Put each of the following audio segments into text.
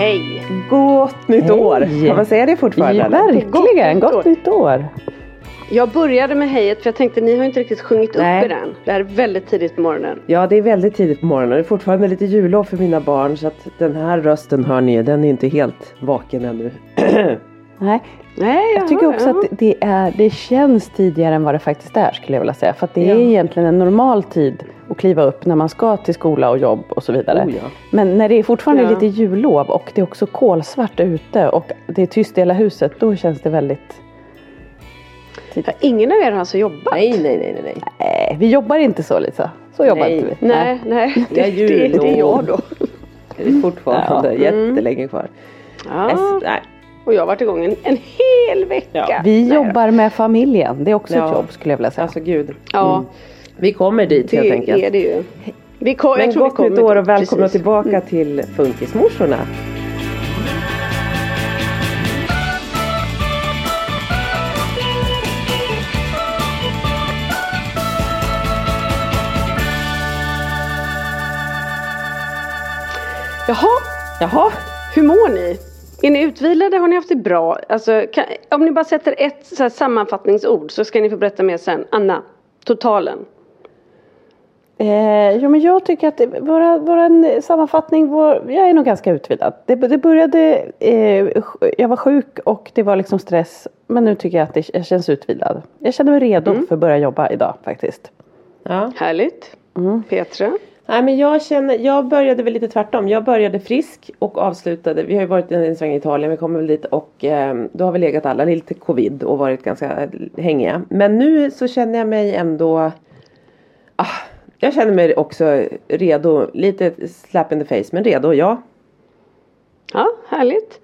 Hej! Gott nytt Hej. år! Kan man säga det fortfarande? Ja, verkligen. Gott Gott, nytt år. Jag började med hejet för jag tänkte ni har inte riktigt sjungit Nej. upp i den. Det här är väldigt tidigt på morgonen. Ja, det är väldigt tidigt på morgonen. Det är fortfarande lite jullov för mina barn så att den här rösten hör ni, den är inte helt vaken ännu. Nej, Nej, jag tycker också att det, är, det känns tidigare än vad det faktiskt är skulle jag vilja säga. För att det är Ja. egentligen en normal tid att kliva upp när man ska till skola och jobb och så vidare. Oh, ja. Men när det är fortfarande Ja. lite jullov och det är också kolsvart ute och det är tyst i hela huset. Då känns det väldigt Ja, Ingen av er har alltså jobbat? Nej, nej, nej, nej, nej. Nej, vi jobbar inte så Lisa. Så jobbar Nej. inte vi. Nej, nej. Det, det, jullov. det är jag då. Det är fortfarande Ja. jättelänge kvar. Ja. Yes, nej. Och jag har varit igång en, en hel vecka. Ja. Vi Nej. jobbar med familjen. Det är också Ja. ett jobb skulle jag vilja säga. Alltså gud. Ja, Vi kommer dit helt det enkelt. är det ju. Vi kom, jag Men gott nytt år och välkomna precis. tillbaka till Funkismorsorna. Jaha, Jaha, hur mår ni? Är ni utvilade? Har ni haft det bra? Alltså, kan, om ni bara sätter ett så här, sammanfattningsord så ska ni få berätta mer sen. Anna, totalen. Eh, jo men jag tycker att det, våra, våran sammanfattning, vår, jag är nog ganska utvilad. Det, det började, eh, jag var sjuk och det var liksom stress. Men nu tycker jag att det, jag känns utvilad. Jag känner mig redo för att börja jobba idag faktiskt. ja. Härligt. Petra? Nej men jag känner, jag började väl lite tvärtom. Jag började frisk och avslutade, vi har ju varit en sväng i Italien, vi kommer väl dit och eh, då har vi legat alla lite covid och varit ganska hängiga. Men nu så känner jag mig ändå, ah, jag känner mig också redo, lite slap in the face men redo ja. Ja, härligt.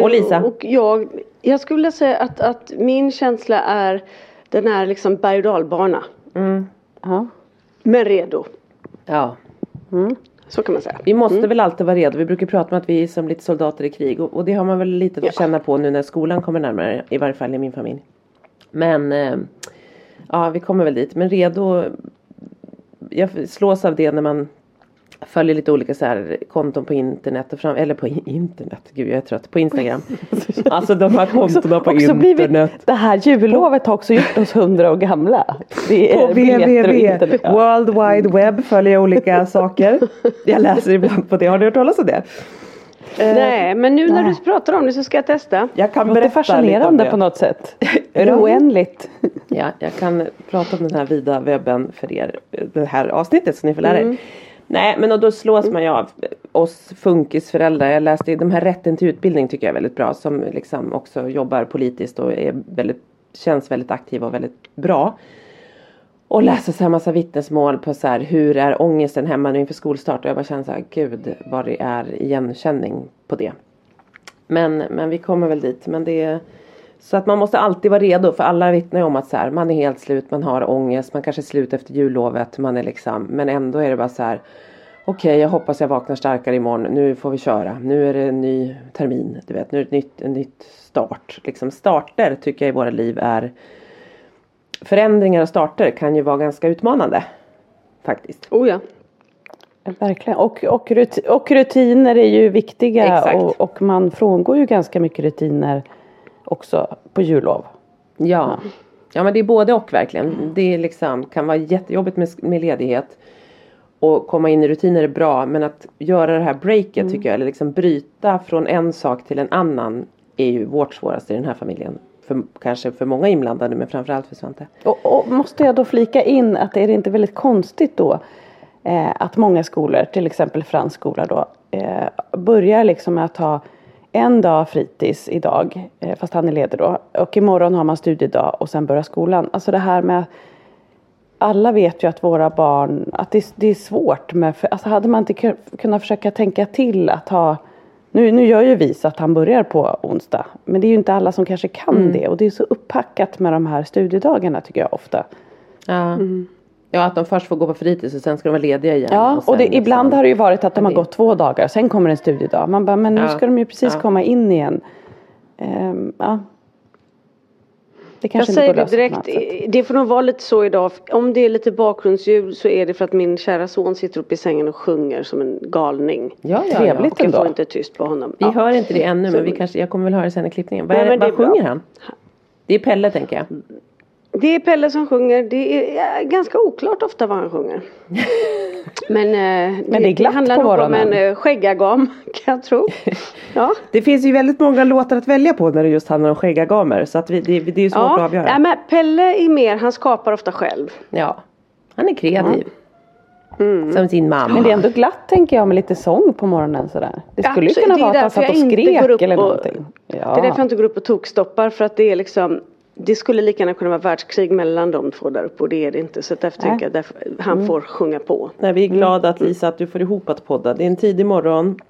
Och Lisa? Och jag, jag skulle vilja säga att, att min känsla är den är liksom berg och dalbana. Ja. Men redo. Ja. Så kan man säga. Vi måste väl alltid vara redo. Vi brukar prata om att vi är som lite soldater i krig och, och det har man väl lite att Ja. känna på nu när skolan kommer närmare. I varje fall i min familj. Men eh, ja, vi kommer väl dit. Men redo. Jag slås av det när man följer lite olika så här konton på internet och fram, eller på internet, gud jag är trött, på Instagram. alltså de här kontona på också blivit, internet. det här jullovet har också gjort oss hundra år gamla. Det är På www, internet. World Wide Web följer jag olika saker. Jag läser ibland på det. Har du hört talas om det? Nej, men nu när nej. du pratar om det så ska jag testa. Jag kan Det låter berätta fascinerande det. på något sätt. Ja. Oändligt. Ja, jag kan prata om den här vida webben för er. Det här avsnittet så ni får lära er. Mm. Nej men och då slås man ju av oss funkisföräldrar. Jag läste de här rätten till utbildning tycker jag är väldigt bra. Som liksom också jobbar politiskt och är väldigt, känns väldigt aktiv och väldigt bra. Och läser så här massa vittnesmål på så här hur är ångesten hemma nu inför skolstart. Och jag bara känner så här gud vad det är igenkänning på det. Men, men vi kommer väl dit. Men det är, så att man måste alltid vara redo för alla vittnar ju om att så här, man är helt slut, man har ångest, man kanske är slut efter jullovet, man är liksom, men ändå är det bara så här Okej, okay, jag hoppas jag vaknar starkare imorgon. Nu får vi köra. Nu är det en ny termin. Du vet, nu är det ett nytt, en nytt start. Liksom starter tycker jag i våra liv är Förändringar och starter kan ju vara ganska utmanande. Faktiskt. Oh ja. Verkligen. Och, och, rutin, och rutiner är ju viktiga. Och, och, man frångår ju ganska mycket rutiner också på jullov. Ja. ja. Ja men det är både och verkligen. Det liksom, kan vara jättejobbigt med, med ledighet. Och komma in i rutiner är bra men att göra det här breaket mm. tycker jag. Eller liksom bryta från en sak till en annan. Är ju vårt svåraste i den här familjen. För, kanske för många inblandade men framförallt för Svante. Och, och måste jag då flika in att är det inte väldigt konstigt då eh, att många skolor, till exempel fransk skola då, eh, börjar liksom med att ha en dag fritids idag, eh, fast han är ledig då. Och imorgon har man studiedag och sen börjar skolan. Alltså det här med alla vet ju att våra barn, att det, det är svårt med, alltså hade man inte kunnat försöka tänka till att ha nu, nu gör ju vi så att han börjar på onsdag. Men det är ju inte alla som kanske kan mm. det. Och det är så upppackat med de här studiedagarna tycker jag ofta. Ja. Mm. Ja att de först får gå på fritids och sen ska de vara lediga igen. Ja och, och det, liksom, ibland har det ju varit att de har gått två dagar. Sen kommer en studiedag. Man bara men nu ska de ju precis ja. komma in igen. Um, ja. Det kanske jag säger det direkt, det får nog vara lite så idag. Om det är lite bakgrundsljud så är det för att min kära son sitter uppe i sängen och sjunger som en galning. Ja, ja, Trevligt och jag får inte tyst på honom. Vi ja. hör inte det ännu så, men vi kanske, jag kommer väl höra det sen i klippningen. Vad, Nej, vad sjunger bra. han? Det är Pelle tänker jag. Det är Pelle som sjunger. Det är ganska oklart ofta vad han sjunger. Men, eh, Men det är glatt det handlar nog om en eh, skäggagam kan jag tro. Ja. det finns ju väldigt många låtar att välja på när det just handlar om skäggagamer. Så att vi, det, det är svårt ja. att avgöra. Ja, men Pelle är mer, han skapar ofta själv. Ja, han är kreativ. Mm. Som sin mamma. Men det är ändå glatt tänker jag med lite sång på morgonen sådär. Det skulle ju kunna vara att han satt och skrek eller någonting. Ja. Det är därför jag inte går upp och tokstoppar för att det är liksom det skulle lika gärna kunna vara världskrig mellan de två där uppe och det är det inte. Så därför tänker jag att han mm. får sjunga på. Nej, vi är glada att Lisa att du får ihop att podda. Det är en tidig morgon.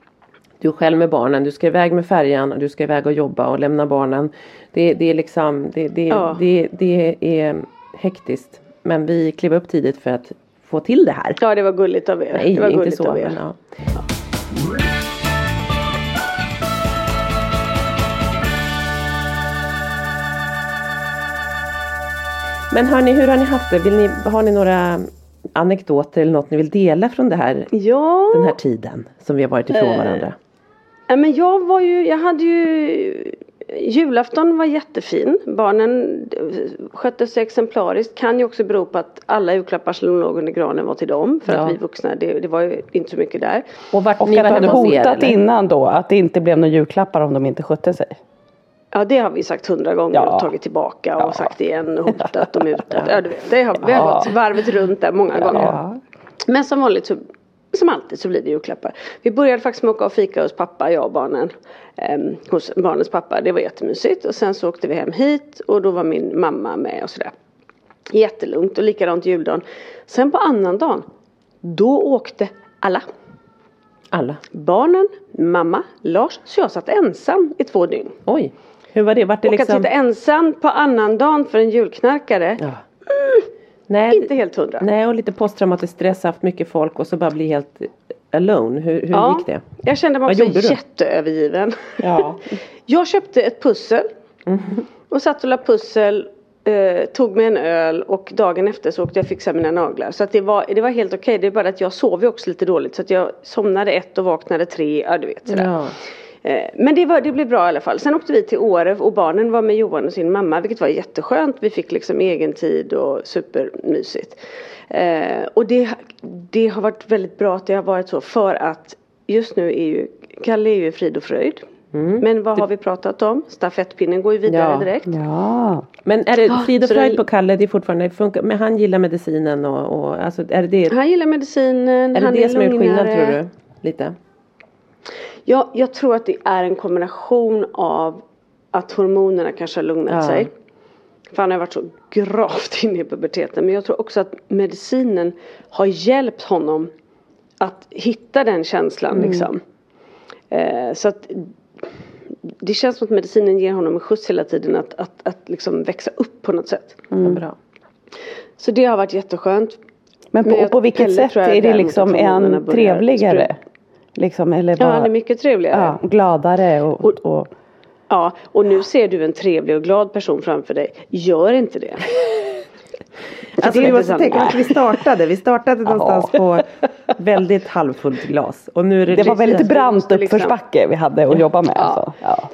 Du är själv med barnen, du ska iväg med färjan och du ska iväg och jobba och lämna barnen. Det, det är liksom, det, det, ja. det, det är hektiskt. Men vi klev upp tidigt för att få till det här. Ja det var gulligt av er. Nej, det var inte så. Men, ja. Ja. Men hörni, hur har ni haft det? Vill ni, har ni några anekdoter eller något ni vill dela från det här, ja. den här tiden som vi har varit ifrån eh. varandra? Ja, men jag var ju, jag hade ju Julafton var jättefin. Barnen skötte sig exemplariskt. Kan ju också bero på att alla julklappar som låg under granen var till dem. För ja. att vi vuxna, det, det, var ju inte så mycket där. Och, vart, och ni att du hade hotat er, innan då att det inte blev några julklappar om de inte skötte sig? Ja det har vi sagt hundra gånger ja. och tagit tillbaka och ja. sagt igen och hotat och mutat. Ja. vet, det har, vi har gått varvet runt där många gånger. Men som vanligt så som alltid så blir det julklappar. Vi började faktiskt med att åka och fika hos pappa, jag och barnen. Eh, hos barnens pappa, det var jättemysigt. Och sen så åkte vi hem hit och då var min mamma med och sådär. Jättelugnt och likadant juldagen. Sen på annandagen, då åkte alla. Alla? Barnen, mamma, Lars. Så jag satt ensam i två dygn. Oj. Hur var det? Vart det och liksom... att sitta ensam på annandagen för en julknarkare. Ja. Mm, nej, inte helt hundra. Nej och lite posttraumatisk stress, haft mycket folk och så bara bli helt alone. Hur, hur ja, gick det? Jag kände mig också jätteövergiven. Ja. jag köpte ett pussel. Mm. Och satt och la pussel. Eh, tog mig en öl och dagen efter så åkte jag fixade mina naglar. Så att det var, det var helt okej. Okay. Det är bara att jag sov ju också lite dåligt. Så att jag somnade ett och vaknade tre. Ja du vet sådär. Ja. Eh, men det, var, det blev bra i alla fall. Sen åkte vi till Åre och barnen var med Johan och sin mamma vilket var jätteskönt. Vi fick liksom egen tid och supermysigt. Eh, och det, det har varit väldigt bra att det har varit så för att just nu är ju Kalle är ju frid och fröjd. Mm. Men vad har vi pratat om? Stafettpinnen går ju vidare Ja. direkt. Ja. Men är det frid och fröjd det- på Kalle? Det är fortfarande funkar, men han gillar medicinen och, och alltså är det det, Han gillar medicinen, är det, han det är som är skillnad lugnare. tror du? Lite? Ja, jag tror att det är en kombination av att hormonerna kanske har lugnat Ja. sig. För han har varit så gravt inne i puberteten. Men jag tror också att medicinen har hjälpt honom att hitta den känslan liksom. Eh, så att det känns som att medicinen ger honom en skjuts hela tiden att, att, att liksom växa upp på något sätt. Vad bra. Så det har varit jätteskönt. Men på, Men jag- på vilket Pelle sätt jag är det liksom en trevligare? Liksom, eller Ja, bara, han är mycket trevligare. ja, gladare och, och, och Ja, och nu ser du en trevlig och glad person framför dig. Gör inte det. Alltså det vi måste tänka att vi startade. Vi startade någonstans på väldigt halvfullt glas. Och nu är det, det var väldigt brant liksom- uppförsbacke vi hade att jobba med. Ja. Alltså. Ja.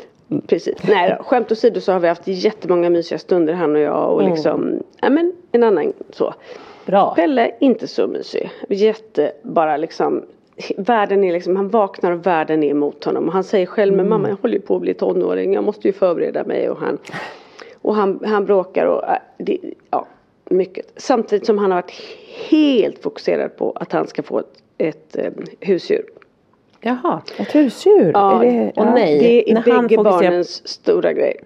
Precis. Nej då, skämt åsido så har vi haft jättemånga mysiga stunder han och jag och liksom, ja men en annan så. Bra. Pelle, inte så mysig. Jätte, bara liksom Världen är liksom, han vaknar och världen är emot honom. Och han säger själv, men mamma jag håller ju på att bli tonåring. Jag måste ju förbereda mig. Och han, och han, han bråkar och äh, det, ja, mycket. Samtidigt som han har varit helt fokuserad på att han ska få ett, ett eh, husdjur. Jaha. Ett husdjur? Ja, är det, och ja. nej. Det är när han bägge fokuserar- barnens stora grej.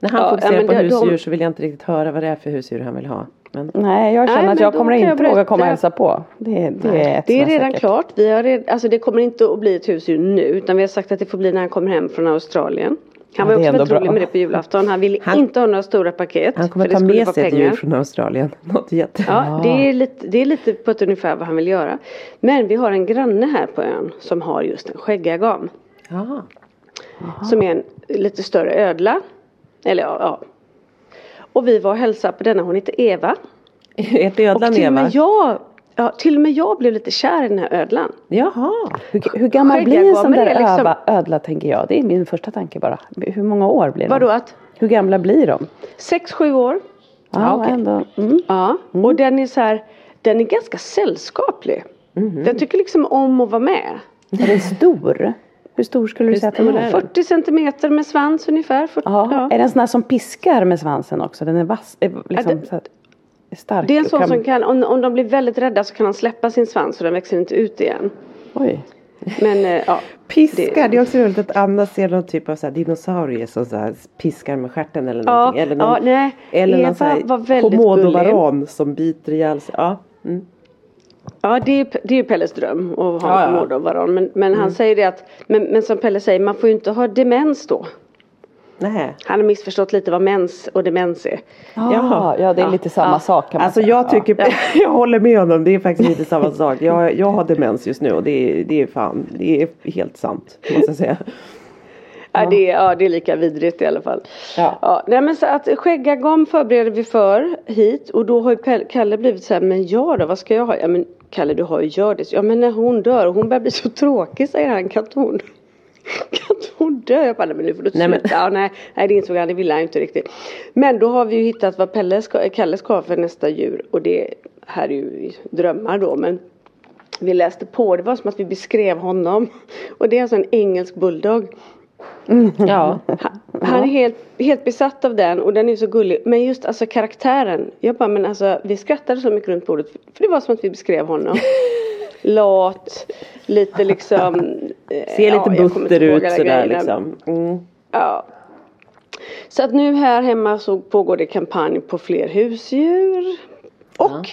När han Ja, fokuserar ja, på det- de- husdjur så vill jag inte riktigt höra vad det är för husdjur han vill ha. Men, Nej, jag känner Nej, att jag kommer jag inte våga komma och hälsa på. Det, det är ett Det är redan säkert. klart. Vi har red, alltså det kommer inte att bli ett husdjur nu utan vi har sagt att det får bli när han kommer hem från Australien. Han Ja, var det är också väldigt rolig med det på julafton. Han ville Han- inte ha några stora paket. han kommer för det ta skulle med sig ett djur från Australien. Något jätte... Ja, det är, lite, det är lite på ett ungefär vad han vill göra. Men vi har en granne här på ön som har just en skäggagam. Som är en lite större ödla. Eller ja, ja. Och vi var och hälsade på denna, hon heter Eva. Och ödlan till och Eva. med jag, ja, till och med jag blev lite kär i den här ödlan. Jaha. Hur, hur gammal blir en sån där är liksom- öva, ödla tänker jag? Det är min första tanke bara. Hur många år blir de? Vadå att? Hur gamla blir de? Sex, sju år. Ja, okej. ändå. Mm. Ja, och den är så här, den är ganska sällskaplig. Den tycker liksom om att vara med. Är den stor? Hur stor skulle du säga att den är? är den? 40 centimeter med svans ungefär. 40, Ja. ja. Är den sån här som piskar med svansen också? Den är vass, är liksom Ja, det- är stark. Det är en sån som kan, om, om de blir väldigt rädda så kan han släppa sin svans och den växer inte ut igen. Oj. Men eh, ja. Piskar, det är också roligt att Anna ser någon typ av så här dinosaurie som så här piskar med stjärten eller Ja, någonting. eller någon, ja, nej, eller Eva någon så här var som biter ihjäl sig. Ja. Mm. Ja det är, det är ju Pelles dröm att ha Ja, ja. komodovaran. Men, men han säger det att, men, men som Pelle säger, man får ju inte ha demens då. Nej. Han har missförstått lite vad mens och demens är. Jaha, ja det är lite samma Ja. sak kan man Alltså säga. jag tycker, jag håller med honom. Det är faktiskt lite samma sak. Jag, jag har demens just nu och det är, det är fan, det är helt sant. Måste jag säga. Ja. det, är, ja det är lika vidrigt i alla fall. Ja. nej men så att skäggagam förbereder vi för hit och då har ju Pelle, Kalle blivit så här, men jag då, vad ska jag ha? Ja men Kalle du har ju Hjördis. Ja men när hon dör och hon börjar bli så tråkig säger han, kan hon? Kan hon dö? Jag bara, nej men nu får du Nej, men- sluta. Ja, nej, nej det insåg han, det ville han inte riktigt. Men då har vi ju hittat vad Pelle ska, Kalle ska ha för nästa djur och det här är ju drömmar då men vi läste på, det var som att vi beskrev honom. Och det är alltså en engelsk bulldog. Ja. Han, han är helt, helt besatt av den och den är så gullig. Men just alltså karaktären. Jag bara, men alltså vi skrattade så mycket runt bordet. För det var som att vi beskrev honom. Lat, lite liksom. eh, Ser ja, lite butter ut sådär liksom. Mm. Ja. Så att nu här hemma så pågår det kampanj på fler husdjur. Och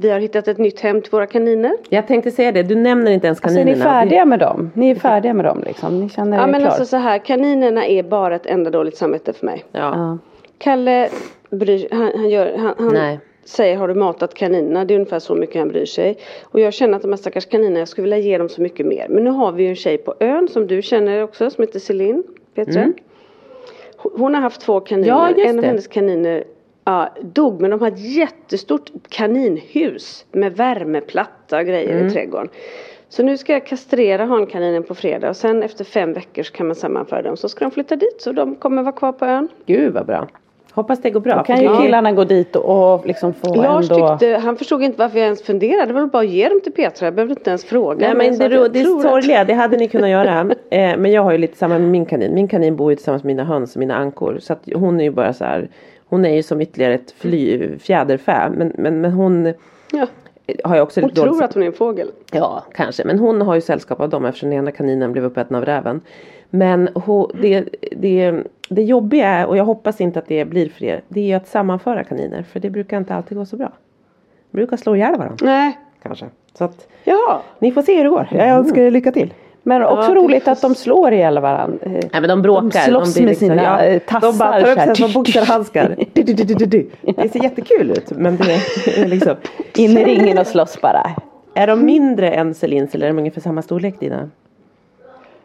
vi har hittat ett nytt hem till våra kaniner. Jag tänkte säga det, du nämner inte ens Alltså är kaninerna. ni färdiga med dem? Ni är färdiga med dem liksom? Ni känner er Ja men klar? alltså så här, kaninerna är bara ett enda dåligt samvete för mig. Ja. ja. Kalle bryr, han, han, gör, han, han Nej. säger har du matat kaninerna? Det är ungefär så mycket han bryr sig. Och jag känner att de här stackars kaninerna, jag skulle vilja ge dem så mycket mer. Men nu har vi ju en tjej på ön som du känner också som heter Celine Petra. Mm. Hon- har haft två kaniner. Ja, en av det. hennes kaniner ja, dog men de har ett jättestort kaninhus med värmeplatta och grejer Mm. i trädgården. Så nu ska jag kastrera hankaninen på fredag och sen efter fem veckor så kan man sammanföra dem. Så ska de flytta dit så de kommer vara kvar på ön. Gud vad bra. Hoppas det går bra. Då kan ju killarna gå dit och liksom få Lars ändå... tyckte, han förstod inte varför jag ens funderade. Det var bara att ge dem till Petra. Jag behövde inte ens fråga. Nej men det, det, det är sorgliga, det hade ni kunnat göra. eh, men jag har ju lite samma med min kanin. Min kanin bor ju tillsammans med mina höns och mina ankor. Så att hon är ju bara så här. Hon är ju som ytterligare ett fly, fjäderfä. Men, men, men hon Ja. har ju också Hon tror dåligt- att hon är en fågel. Ja, kanske. Men hon har ju sällskap av dem eftersom den ena kaninen blev uppäten av räven. Men ho, det, det, det jobbiga är, och jag hoppas inte att det blir för er, det är ju att sammanföra kaniner. För det brukar inte alltid gå så bra. De brukar slå ihjäl varandra Nej. kanske. Så att Ja. ni får se hur det går. Jag önskar er lycka till. Men också Ja, roligt att de slår ihjäl varandra. Eh, Nej men de bråkar. De slåss blir med sina, eh, tassar De bara tar upp som boxarhandskar. Det ser jättekul ut. Men det är liksom. In i ringen och slåss bara. Är de mindre än Celins eller är de ungefär samma storlek dina?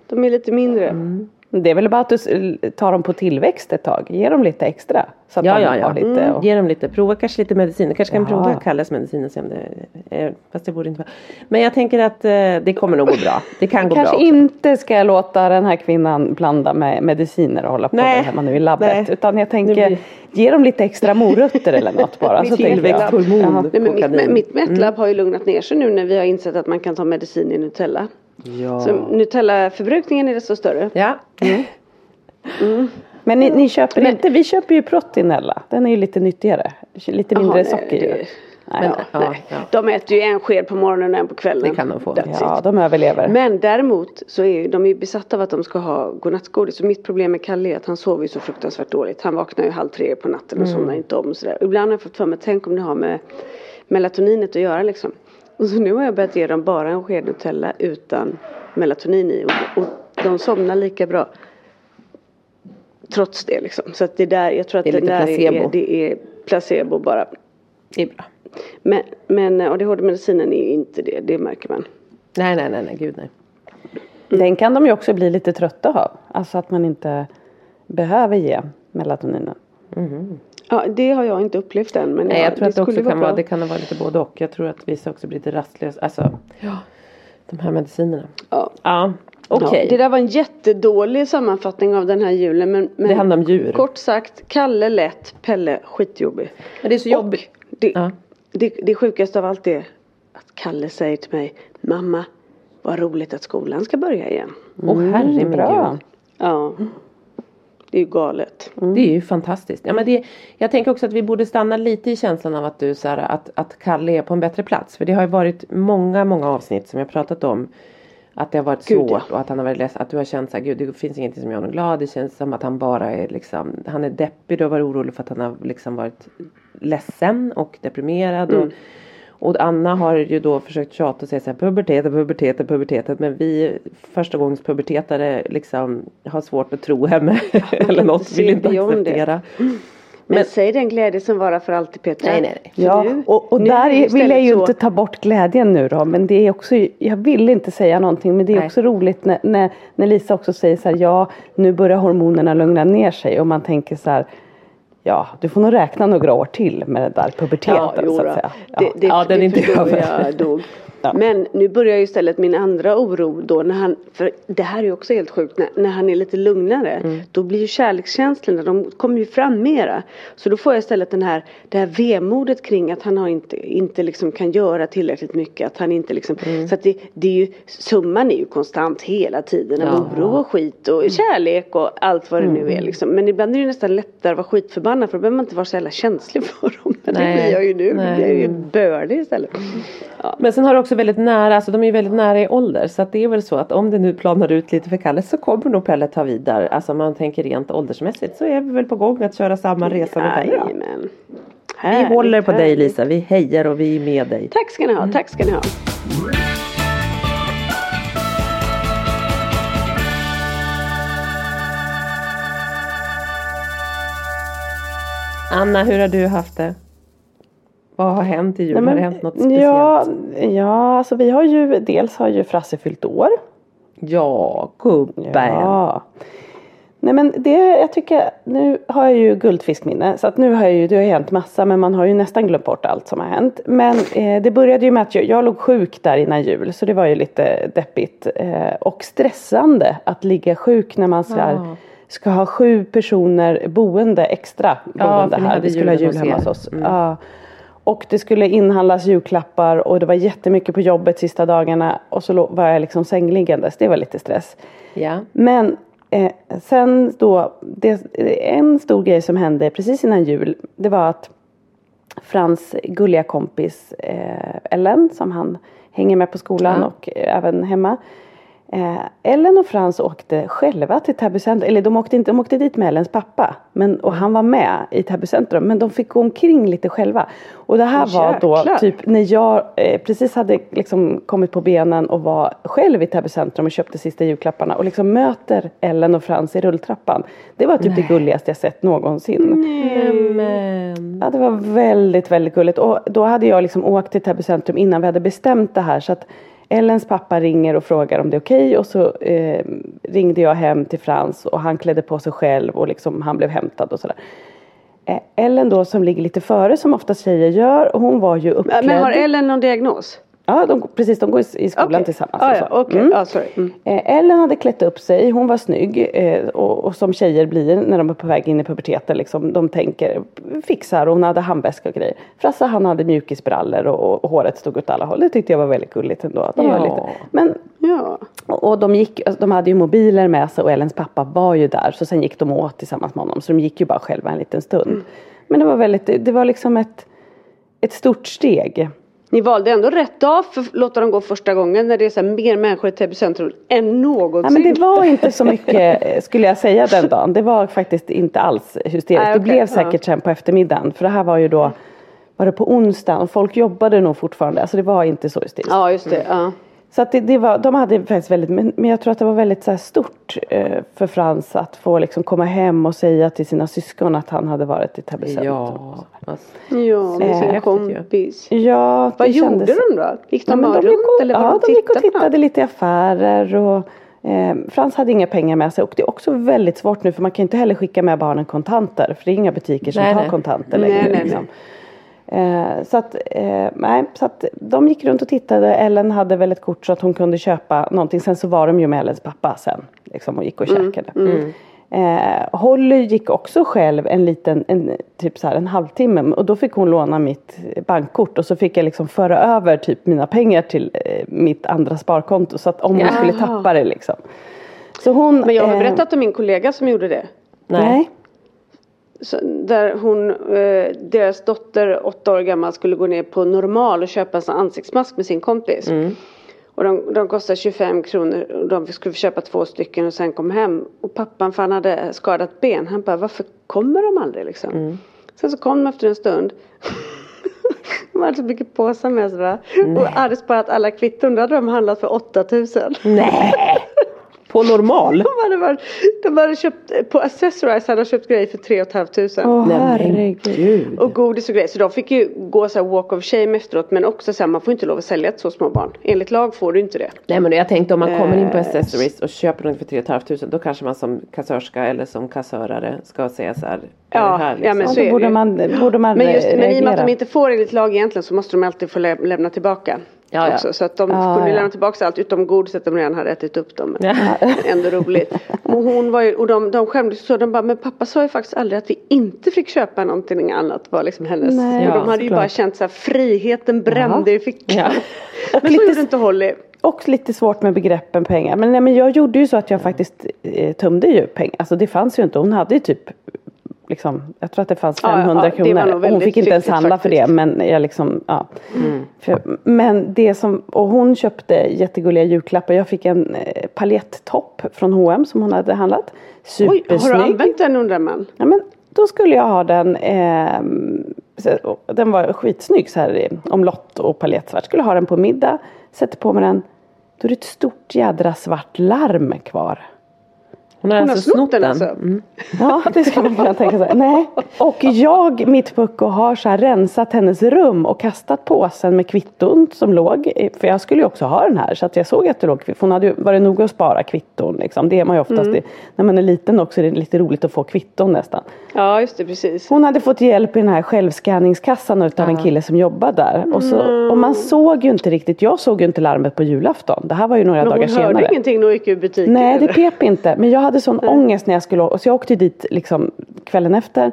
De är lite mindre. Mm. Det är väl bara att du tar dem på tillväxt ett tag. Ge dem lite extra. Så att Ja, de ja, ja. har lite och... Ge dem lite, prova kanske lite medicin. Du kanske kan Ja. prova Kalles medicin och se om det är, fast det borde inte vara. Men jag tänker att eh, det kommer nog gå bra. Det kan gå Kanske bra också. inte ska jag låta den här kvinnan blanda med mediciner och hålla på Nej. där hemma nu i labbet. Nej. Utan jag tänker blir- ge dem lite extra morötter eller något bara. Så tänker jag. Tillväxthormon Jaha. Nej, men mitt, kanin. mitt Metlab har ju lugnat ner sig nu när vi har insett att man kan ta medicin i Nutella. Ja. Så Nutella-förbrukningen är desto större. ja. Men ni, ni köper inte, vi köper ju Proteinella. Den är ju lite nyttigare. Lite mindre nej, socker det-. Nej, Men, ja. ja, Nej. ja. De äter ju en sked på morgonen och en på kvällen. Det kan de få. That's ja, it. de överlever. Men däremot så är ju de är besatta av att de ska ha godnattgodis. Och mitt problem med Kalle är att han sover ju så fruktansvärt dåligt. Han vaknar ju halv tre på natten och somnar inte om och sådär. Ibland har jag fått för mig, tänk om det har med melatoninet att göra liksom. Och så nu har jag börjat ge dem bara en sked Nutella utan melatonin i. Och, och de somnar lika bra. Trots det liksom. Så att det där, jag tror att Det är det, där placebo. är, det är placebo bara. Det är bra. Men, men ADHD-medicinen är ju inte det, det märker man. Nej, nej, nej, nej, gud nej. Den kan de ju också bli lite trötta av. Alltså att man inte behöver ge melatoninen. Ja, det har jag inte upplevt än. Men Nej, ja, jag tror att det också skulle kan vara, bra. det kan vara lite både och. Jag tror att vissa också blir lite rastlösa. Alltså, ja, de här medicinerna. Ja. Ja, okej. Ja, det där var en jättedålig sammanfattning av den här julen. Men, men Det handlar om djur. Kort sagt, Kalle lätt, Pelle skitjobbig. Men det är så jobbigt. Det, Ja. det, det sjukaste av allt är att Kalle säger till mig Mamma, vad roligt att skolan ska börja igen. Åh herre min bra. gud. Ja. Det är ju galet. Det är ju fantastiskt. Ja, men det, jag tänker också att vi borde stanna lite i känslan av att du så här, att, att Kalle är på en bättre plats. För det har ju varit många, många avsnitt som jag pratat om. Att det har varit Gud, svårt ja. och att han har varit ledsen. Att du har känt så här, gud det finns ingenting som gör honom glad. Det känns som att han bara är liksom, han är deppig. Du har varit orolig för att han har liksom varit ledsen och deprimerad. Och, och Anna har ju då försökt tjata och säga så här puberteten, puberteten, puberteten. Men vi första gångs pubertetare liksom har svårt att tro henne. eller något, vill inte det. acceptera. Men, Men- säg den glädje som varar för alltid Petra. Nej, nej, nej. Ja, nu- och, och nu där vill jag ju så- inte ta bort glädjen nu då. Men det är också, jag vill inte säga någonting. Men det är Nej. också roligt när, när, när Lisa också säger så här. Ja, nu börjar hormonerna lugna ner sig. Och man tänker så här. Ja, du får nog räkna några år till med det där puberteten Ja, så att säga. Ja. Det, det, Ja, den är inte över. Ja. Men nu börjar ju istället min andra oro då när han, för det här är ju också helt sjukt, när, när han är lite lugnare Mm. då blir ju kärlekskänslorna, de kommer ju fram mera. Så då får jag istället den här, det här vemodet kring att han har inte, inte liksom kan göra tillräckligt mycket, att han inte liksom, Mm. så att det, det är ju, summan är ju konstant hela tiden av Ja. Mm. oro och skit och kärlek och allt vad det nu är liksom. Men ibland är det nästan lättare att vara skitförbannad för då behöver man inte vara så jävla känslig för dem. Men Nej. det blir jag ju nu, Nej. jag är ju bördig istället. Ja. Men sen har du också väldigt nära, alltså de är ju väldigt nära i ålder. Så att det är väl så att om det nu planar ut lite för Kalle så kommer nog Pelle ta vid där. Alltså om man tänker rent åldersmässigt så är vi väl på gång att köra samma resa med Pelle. Jajamän. Vi håller på dig härligt. Lisa, vi hejar och vi är med dig. Tack ska ni ha, tack ska ni ha. Anna, hur har du haft det? Vad har hänt i jul? Nej, har men- det hänt något speciellt? Ja, ja, alltså vi har ju, dels har ju Frasse fyllt år. Ja, gubben. Ja. Nej men det, jag tycker, nu har jag ju guldfiskminne så att nu har jag ju, det har hänt massa men man har ju nästan glömt bort allt som har hänt. Men eh, det började ju med att jag, jag låg sjuk där innan jul så det var ju lite deppigt. Eh, och stressande att ligga sjuk när man så här, Ja. ska ha sju personer boende extra boende ja, här. Vi skulle ha jul hemma hos oss. Mm. Ja. Och det skulle inhandlas julklappar och det var jättemycket på jobbet sista dagarna och så var jag liksom sängliggandes. Det var lite stress. Ja. Men eh, sen då, det, en stor grej som hände precis innan jul det var att Frans gulliga kompis eh, Ellen som han hänger med på skolan ja. och eh, även hemma Eh, Ellen och Frans åkte själva till Täby centrum, eller de åkte inte, de åkte dit med Ellens pappa. Men, och han var med i Täby centrum, men de fick gå omkring lite själva. Och det här var då typ när jag eh, precis hade liksom kommit på benen och var själv i Täby centrum och köpte sista julklapparna och liksom möter Ellen och Frans i rulltrappan. Det var typ Nej. det gulligaste jag sett någonsin. Nej. Ja det var väldigt väldigt gulligt och då hade jag liksom åkt till Täby centrum innan vi hade bestämt det här så att Ellens pappa ringer och frågar om det är okej okay, och så eh, ringde jag hem till Frans och han klädde på sig själv och liksom han blev hämtad och sådär. Eh, Ellen då som ligger lite före som ofta tjejer gör hon var ju uppklädd. Men har Ellen någon diagnos? Ja, de, precis. De går i, skolan okay. tillsammans. Ah, ja, okay. mm. ah, sorry. Mm. Eh, Ellen hade klätt upp sig. Hon var snygg. Eh, och, och, som tjejer blir när de är på väg in i puberteten. Liksom, de tänker fixar. Hon hade handväska och grejer. Frasse han hade mjukisbrallor och, och, håret stod åt alla håll. Det tyckte jag var väldigt gulligt ändå. De ja. var lite, men, ja. och, och de, gick, alltså, de hade ju mobiler med sig och Ellens pappa var ju där. Så sen gick de åt tillsammans med honom. Så de gick ju bara själva en liten stund. Mm. Men det var väldigt, det var liksom ett, ett stort steg. Ni valde ändå rätt dag för att låta dem gå första gången när det är så mer människor i Täby centrum än någonsin. Ja, men det var inte så mycket skulle jag säga den dagen. Det var faktiskt inte alls hysteriskt. Nej, okay. Det blev säkert ja. sen på eftermiddagen. För det här var ju då var det på onsdagen och folk jobbade nog fortfarande. Alltså det var inte så hysteriskt. Ja just det. Ja. Så att det, det, var, de hade faktiskt väldigt, men, men jag tror att det var väldigt så stort eh, för Frans att få liksom komma hem och säga till sina syskon att han hade varit i Täby Ja, ja med sin eh, kompis. Ja, Vad gjorde kändes... de då? Gick de bara runt och, eller Ja, de, de gick och tittade lite i affärer och eh, Frans hade inga pengar med sig och det är också väldigt svårt nu för man kan inte heller skicka med barnen kontanter för det är inga butiker som nej, tar nej. kontanter längre. Nej, nej, liksom. nej. Eh, så, att, eh, nej, så att de gick runt och tittade. Ellen hade väl ett kort så att hon kunde köpa någonting. Sen så var de ju med Ellens pappa sen. Liksom, och gick och mm, käkade. Mm. Eh, Holly gick också själv en liten, en, typ så här en halvtimme. Och då fick hon låna mitt bankkort. Och så fick jag liksom föra över typ mina pengar till eh, mitt andra sparkonto. Så att om hon skulle tappa det liksom. Så hon, Men jag har eh, berättat om min kollega som gjorde det. Nej. nej där hon, eh, deras dotter, åtta år gammal, skulle gå ner på normal och köpa en ansiktsmask med sin kompis. Mm. Och de, de kostade 25 kronor och de skulle köpa två stycken och sen kom hem. Och pappan, för han hade skadat ben, han bara varför kommer de aldrig liksom? Mm. Sen så kom de efter en stund. de hade så mycket påsar med sig Och hade sparat alla kvitton. Då hade de handlat för 8000. Nej! På normal? De hade, varit, de hade köpt, på Accessorize hade de köpt grejer för 3 500. Åh herregud. Och godis och grejer. Så de fick ju gå så här walk of shame efteråt. Men också så här, man får inte lov att sälja till så små barn. Enligt lag får du inte det. Nej men jag tänkte om man kommer in på eh, Accessories och köper något för 3 500. Då kanske man som kassörska eller som kassörare ska säga så här. Ja, här, liksom. ja men så är borde man, borde man Men just men i och med att de inte får enligt lag egentligen så måste de alltid få lä lämna tillbaka. Ja, också, Så att de ah, kunde ja. lämna tillbaka allt utom godiset de redan hade ätit upp dem. Men ändå roligt. Och hon var ju, och de, de skämdes så. De bara, men pappa sa ju faktiskt aldrig att vi inte fick köpa någonting annat. Var liksom hennes. Nej, och de hade ju bara känt så här, friheten brände ja. i fickan. Ja. men så gjorde inte Holly. Och lite svårt med begreppen pengar. Men, nej, men jag gjorde ju så att jag faktiskt eh, tömde ju pengar. Alltså det fanns ju inte. Hon hade ju typ liksom, jag tror att det fanns 500 ja, ja, kronor. Hon fick inte ens handla för det men jag liksom, ja. Mm. För, men det som, och hon köpte jättegulliga julklappar. Jag fick en eh, paljettopp från H&M som hon hade handlat. Supersnygg. Oj, har du använt den undrar man? Ja men då skulle jag ha den eh, den var skitsnygg så här omlott och palettsvart. Skulle ha den på middag. Sätter på mig den. Då är det ett stort jädra svart larm kvar. Hon har, Hon alltså snott den alltså? Mm. Ja det skulle man kunna tänka sig. Nej. Och jag mitt pucko har så rensat hennes rum och kastat påsen med kvitton som låg. För jag skulle ju också ha den här så att jag såg att det låg kvitton. Hon hade ju varit noga att spara kvitton liksom. Det är man ju oftast mm. när man är liten också är det lite roligt att få kvitton nästan. Ja just det precis. Hon hade fått hjälp i den här självskanningskassan utav ja. en kille som jobbar där. Och, så, mm. och man såg ju inte riktigt, jag såg ju inte larmet på julafton. Det här var ju några Men dagar senare. Hon hörde ingenting när hon gick ur butiken? Nej det pep inte. Men jag hade hade sån mm. ångest när jag skulle åka. Så jag åkte dit liksom kvällen efter.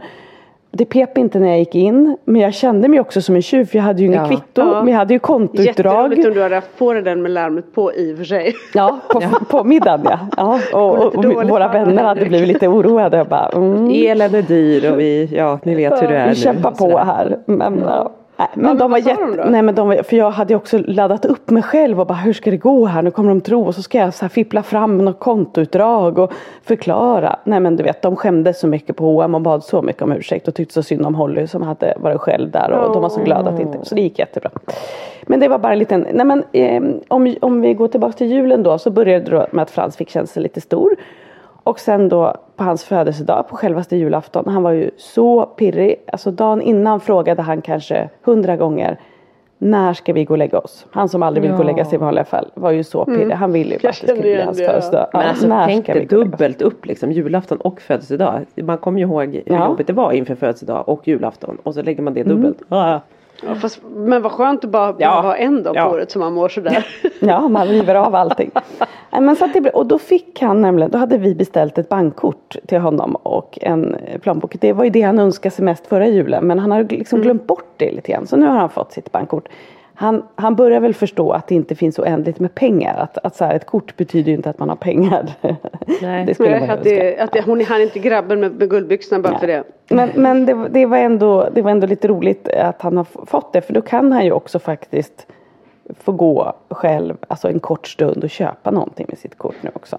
Det pep inte när jag gick in. Men jag kände mig också som en tjuv. För jag hade ju inget ja. kvitto. Ja. Men jag hade ju kontoutdrag. Jätteroligt om du hade haft på dig den med larmet på i och för sig. Ja, på, ja. på middagen ja. ja. Och, och, och våra vänner hade blivit lite oroade. Jag bara, mm. Elen är dyr och vi, ja ni vet hur det är Vi kämpar på här. Men, ja. Nej, men de var jätte, nej men de var, för jag hade också laddat upp mig själv och bara hur ska det gå här, nu kommer de tro och så ska jag så här fippla fram något kontoutdrag och förklara. Nej men du vet de skämdes så mycket på H&M och bad så mycket om ursäkt och tyckte så synd om Holly som hade varit själv där och oh. de var så glada att inte, så det gick jättebra. Men det var bara en liten, nej men eh, om, om vi går tillbaka till julen då så började det med att Frans fick känna sig lite stor. Och sen då på hans födelsedag på självaste julafton. Han var ju så pirrig. Alltså dagen innan frågade han kanske hundra gånger. När ska vi gå och lägga oss? Han som aldrig vill ja. gå och lägga sig i vanliga fall var ju så pirrig. Mm. Han ville ju bara att det skulle bli hans födelsedag. Men alltså när tänk dig dubbelt upp liksom julafton och födelsedag. Man kommer ju ihåg hur ja. jobbigt det var inför födelsedag och julafton. Och så lägger man det dubbelt. Mm. Ja, fast, men vad skönt att bara, ja. ha en dag på ja. året som man mår sådär. ja, man river av allting. men så det, och då fick han nämligen, då hade vi beställt ett bankkort till honom och en plånbok. Det var ju det han önskade sig mest förra julen men han har liksom mm. glömt bort det lite grann. Så nu har han fått sitt bankkort han, han börjar väl förstå att det inte finns oändligt med pengar. Att, att så här, ett kort betyder ju inte att man har pengar. Nej. det skulle Nej, att, det, att det, hon är inte grabben med, med guldbyxorna bara Nej. för det. Men, men det, det, var ändå, det var ändå lite roligt att han har fått det. För då kan han ju också faktiskt få gå själv alltså en kort stund och köpa någonting med sitt kort nu också.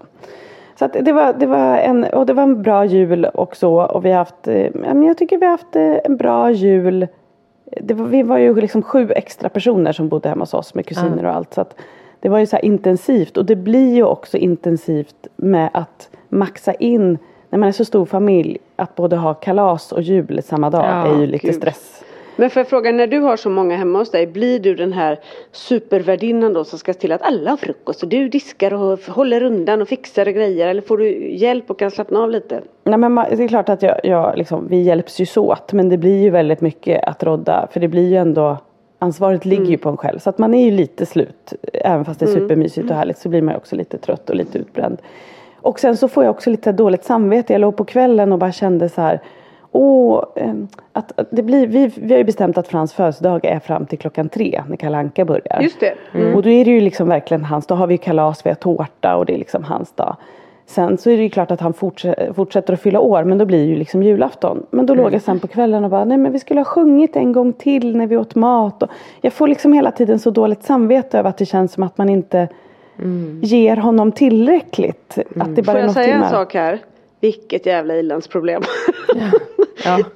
Så att det, var, det, var en, och det var en bra jul och så. Och vi har haft, eh, jag tycker vi har haft eh, en bra jul var, vi var ju liksom sju extra personer som bodde hemma hos oss med kusiner och allt. Så att det var ju så intensivt och det blir ju också intensivt med att maxa in när man är så stor familj att både ha kalas och jul samma dag ja, är ju lite Gud. stress. Men får jag fråga, när du har så många hemma hos dig, blir du den här supervärdinnan då som ska se till att alla har frukost och du diskar och håller undan och fixar och grejer eller får du hjälp och kan slappna av lite? Nej men det är klart att jag, jag liksom, vi hjälps ju så åt men det blir ju väldigt mycket att rodda för det blir ju ändå Ansvaret ligger mm. ju på en själv så att man är ju lite slut även fast det är mm. supermysigt och härligt så blir man ju också lite trött och lite utbränd. Och sen så får jag också lite dåligt samvete. Jag låg på kvällen och bara kände så här och, ehm, att, att, det blir, vi, vi har ju bestämt att Frans födelsedag är fram till klockan tre när Kalle Anka börjar. Just det. Mm. Och då är det ju liksom verkligen hans, då har vi kalas, vi har tårta och det är liksom hans dag. Sen så är det ju klart att han fortsätter, fortsätter att fylla år men då blir det ju liksom julafton. Men då mm. låg jag sen på kvällen och bara nej men vi skulle ha sjungit en gång till när vi åt mat. Och jag får liksom hela tiden så dåligt samvete över att det känns som att man inte mm. ger honom tillräckligt. Mm. Att det bara Får jag säga en sak här? Vilket jävla ilandsproblem. Ja. Ja.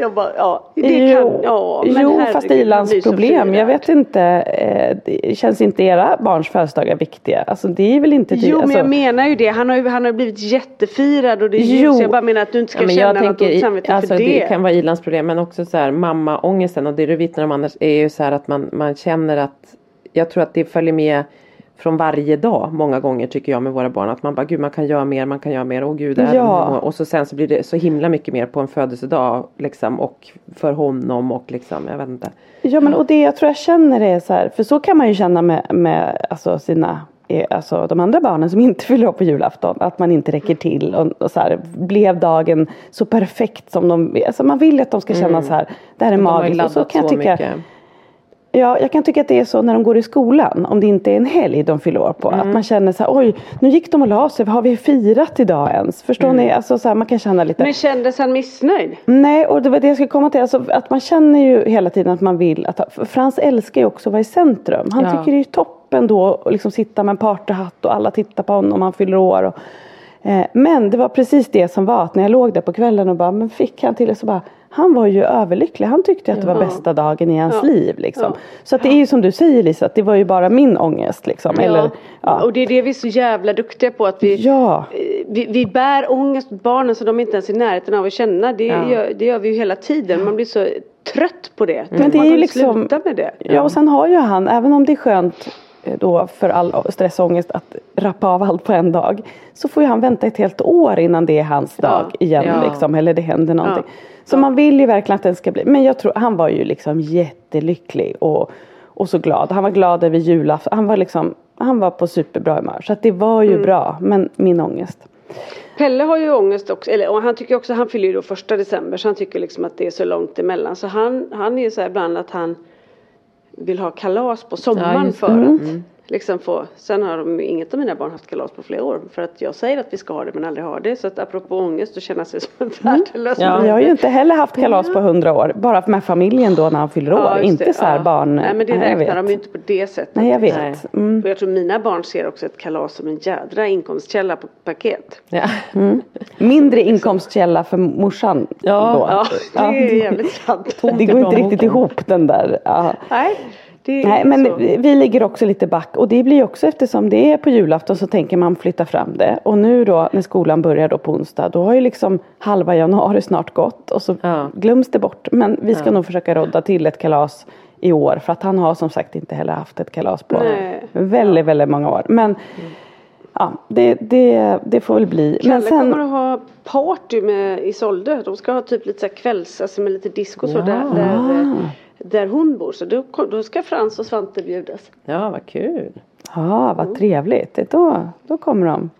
Jag bara, ja, det jo, kan, ja, men jo fast ilandsproblem. Jag vet inte. Eh, det känns inte era barns födelsedagar viktiga? Alltså det är väl inte Jo alltså, men jag menar ju det. Han har ju han har blivit jättefirad och det är jo. Så jag bara menar att du inte ska ja, känna något tänker, samvete alltså, för det. Det kan vara ilandsproblem men också så här mammaångesten och det du vittnar om annars är ju så här att man, man känner att jag tror att det följer med från varje dag många gånger tycker jag med våra barn. Att man bara gud man kan göra mer, man kan göra mer, åh gud. Ja. Och så sen så blir det så himla mycket mer på en födelsedag liksom och för honom och liksom jag vet inte. Ja men och det jag tror jag känner är så här, för så kan man ju känna med, med alltså sina eh, Alltså de andra barnen som inte fyller år på julafton. Att man inte räcker till. Och, och så här, blev dagen så perfekt som de alltså Man vill att de ska känna mm. så här. Det här är magiskt. Och så kan jag tycka. Mycket. Ja, jag kan tycka att det är så när de går i skolan. Om det inte är en helg de fyller år på. Mm. Att man känner så här, oj, nu gick de och la sig. Har vi firat idag ens? Förstår mm. ni? Alltså så här, man kan känna lite. Men kändes han missnöjd? Nej, och det var det jag skulle komma till. Alltså, att man känner ju hela tiden att man vill. Att, Frans älskar ju också att vara i centrum. Han ja. tycker det är toppen då att liksom sitta med en partyhatt och alla tittar på honom. Han fyller år. Och, eh, men det var precis det som var. Att när jag låg där på kvällen och bara, men fick han till det så bara han var ju överlycklig. Han tyckte att det var bästa dagen i hans ja. liv. Liksom. Ja. Så att det är ju som du säger Lisa, att det var ju bara min ångest. Liksom. Eller. Och det är det vi är så jävla duktiga på. Att vi, ja. vi, vi bär ångest mot barnen så de inte ens är i närheten av att känna. Det, gör, det gör vi ju hela tiden. Man blir så trött på det. Men det är ju liksom, sluta med det. Ja och sen har ju han, även om det är skönt Eh, då för all stress och ångest att rappa av allt på en dag. Så får ju han vänta ett helt år innan det är hans ja, dag igen ja. liksom. Eller det händer någonting. Ja, så man vill ju verkligen att den ska bli. Men jag tror han var ju liksom jättelycklig och, och så glad. Han var glad över julafton. Han var liksom han var på superbra humör. Så att det var ju mm. bra. Men min ångest. Pelle har ju ångest också, eller och han tycker också, han fyller ju då första december så han tycker liksom att det är så långt emellan. Så han, han är ju så här ibland att han vill ha kalas på sommaren ja, för att mm liksom få, sen har de, inget av mina barn haft kalas på flera år för att jag säger att vi ska ha det men aldrig har det. Så att apropå ångest och känna sig som en värdelös mm. ja, Jag har ju inte heller haft kalas på hundra år, bara med familjen då när han fyller år, ja, inte så här ja. barn. Nej men det räknar de ju inte på det sättet. Nej jag vet. Mm. Och jag tror mina barn ser också ett kalas som en jädra inkomstkälla på paket. Ja. Mm. Mindre inkomstkälla för morsan ja. då. Ja, det är jävligt sant. Det går inte riktigt ihop den där. Ja. Nej. Nej men så. vi ligger också lite back och det blir också eftersom det är på julafton så tänker man flytta fram det. Och nu då när skolan börjar då på onsdag då har ju liksom halva januari snart gått och så ja. glöms det bort. Men vi ska ja. nog försöka rodda till ett kalas i år för att han har som sagt inte heller haft ett kalas på Nej. väldigt, väldigt många år. Men mm. Ja, det, det, det får väl bli. Kalle Men sen... kommer att ha party med Isolde. De ska ha typ lite så kvälls, alltså med lite disco ja. så där, där där hon bor. Så då, då ska Frans och Svante bjudas. Ja, vad kul. Ja, vad mm. trevligt. Då, då kommer de.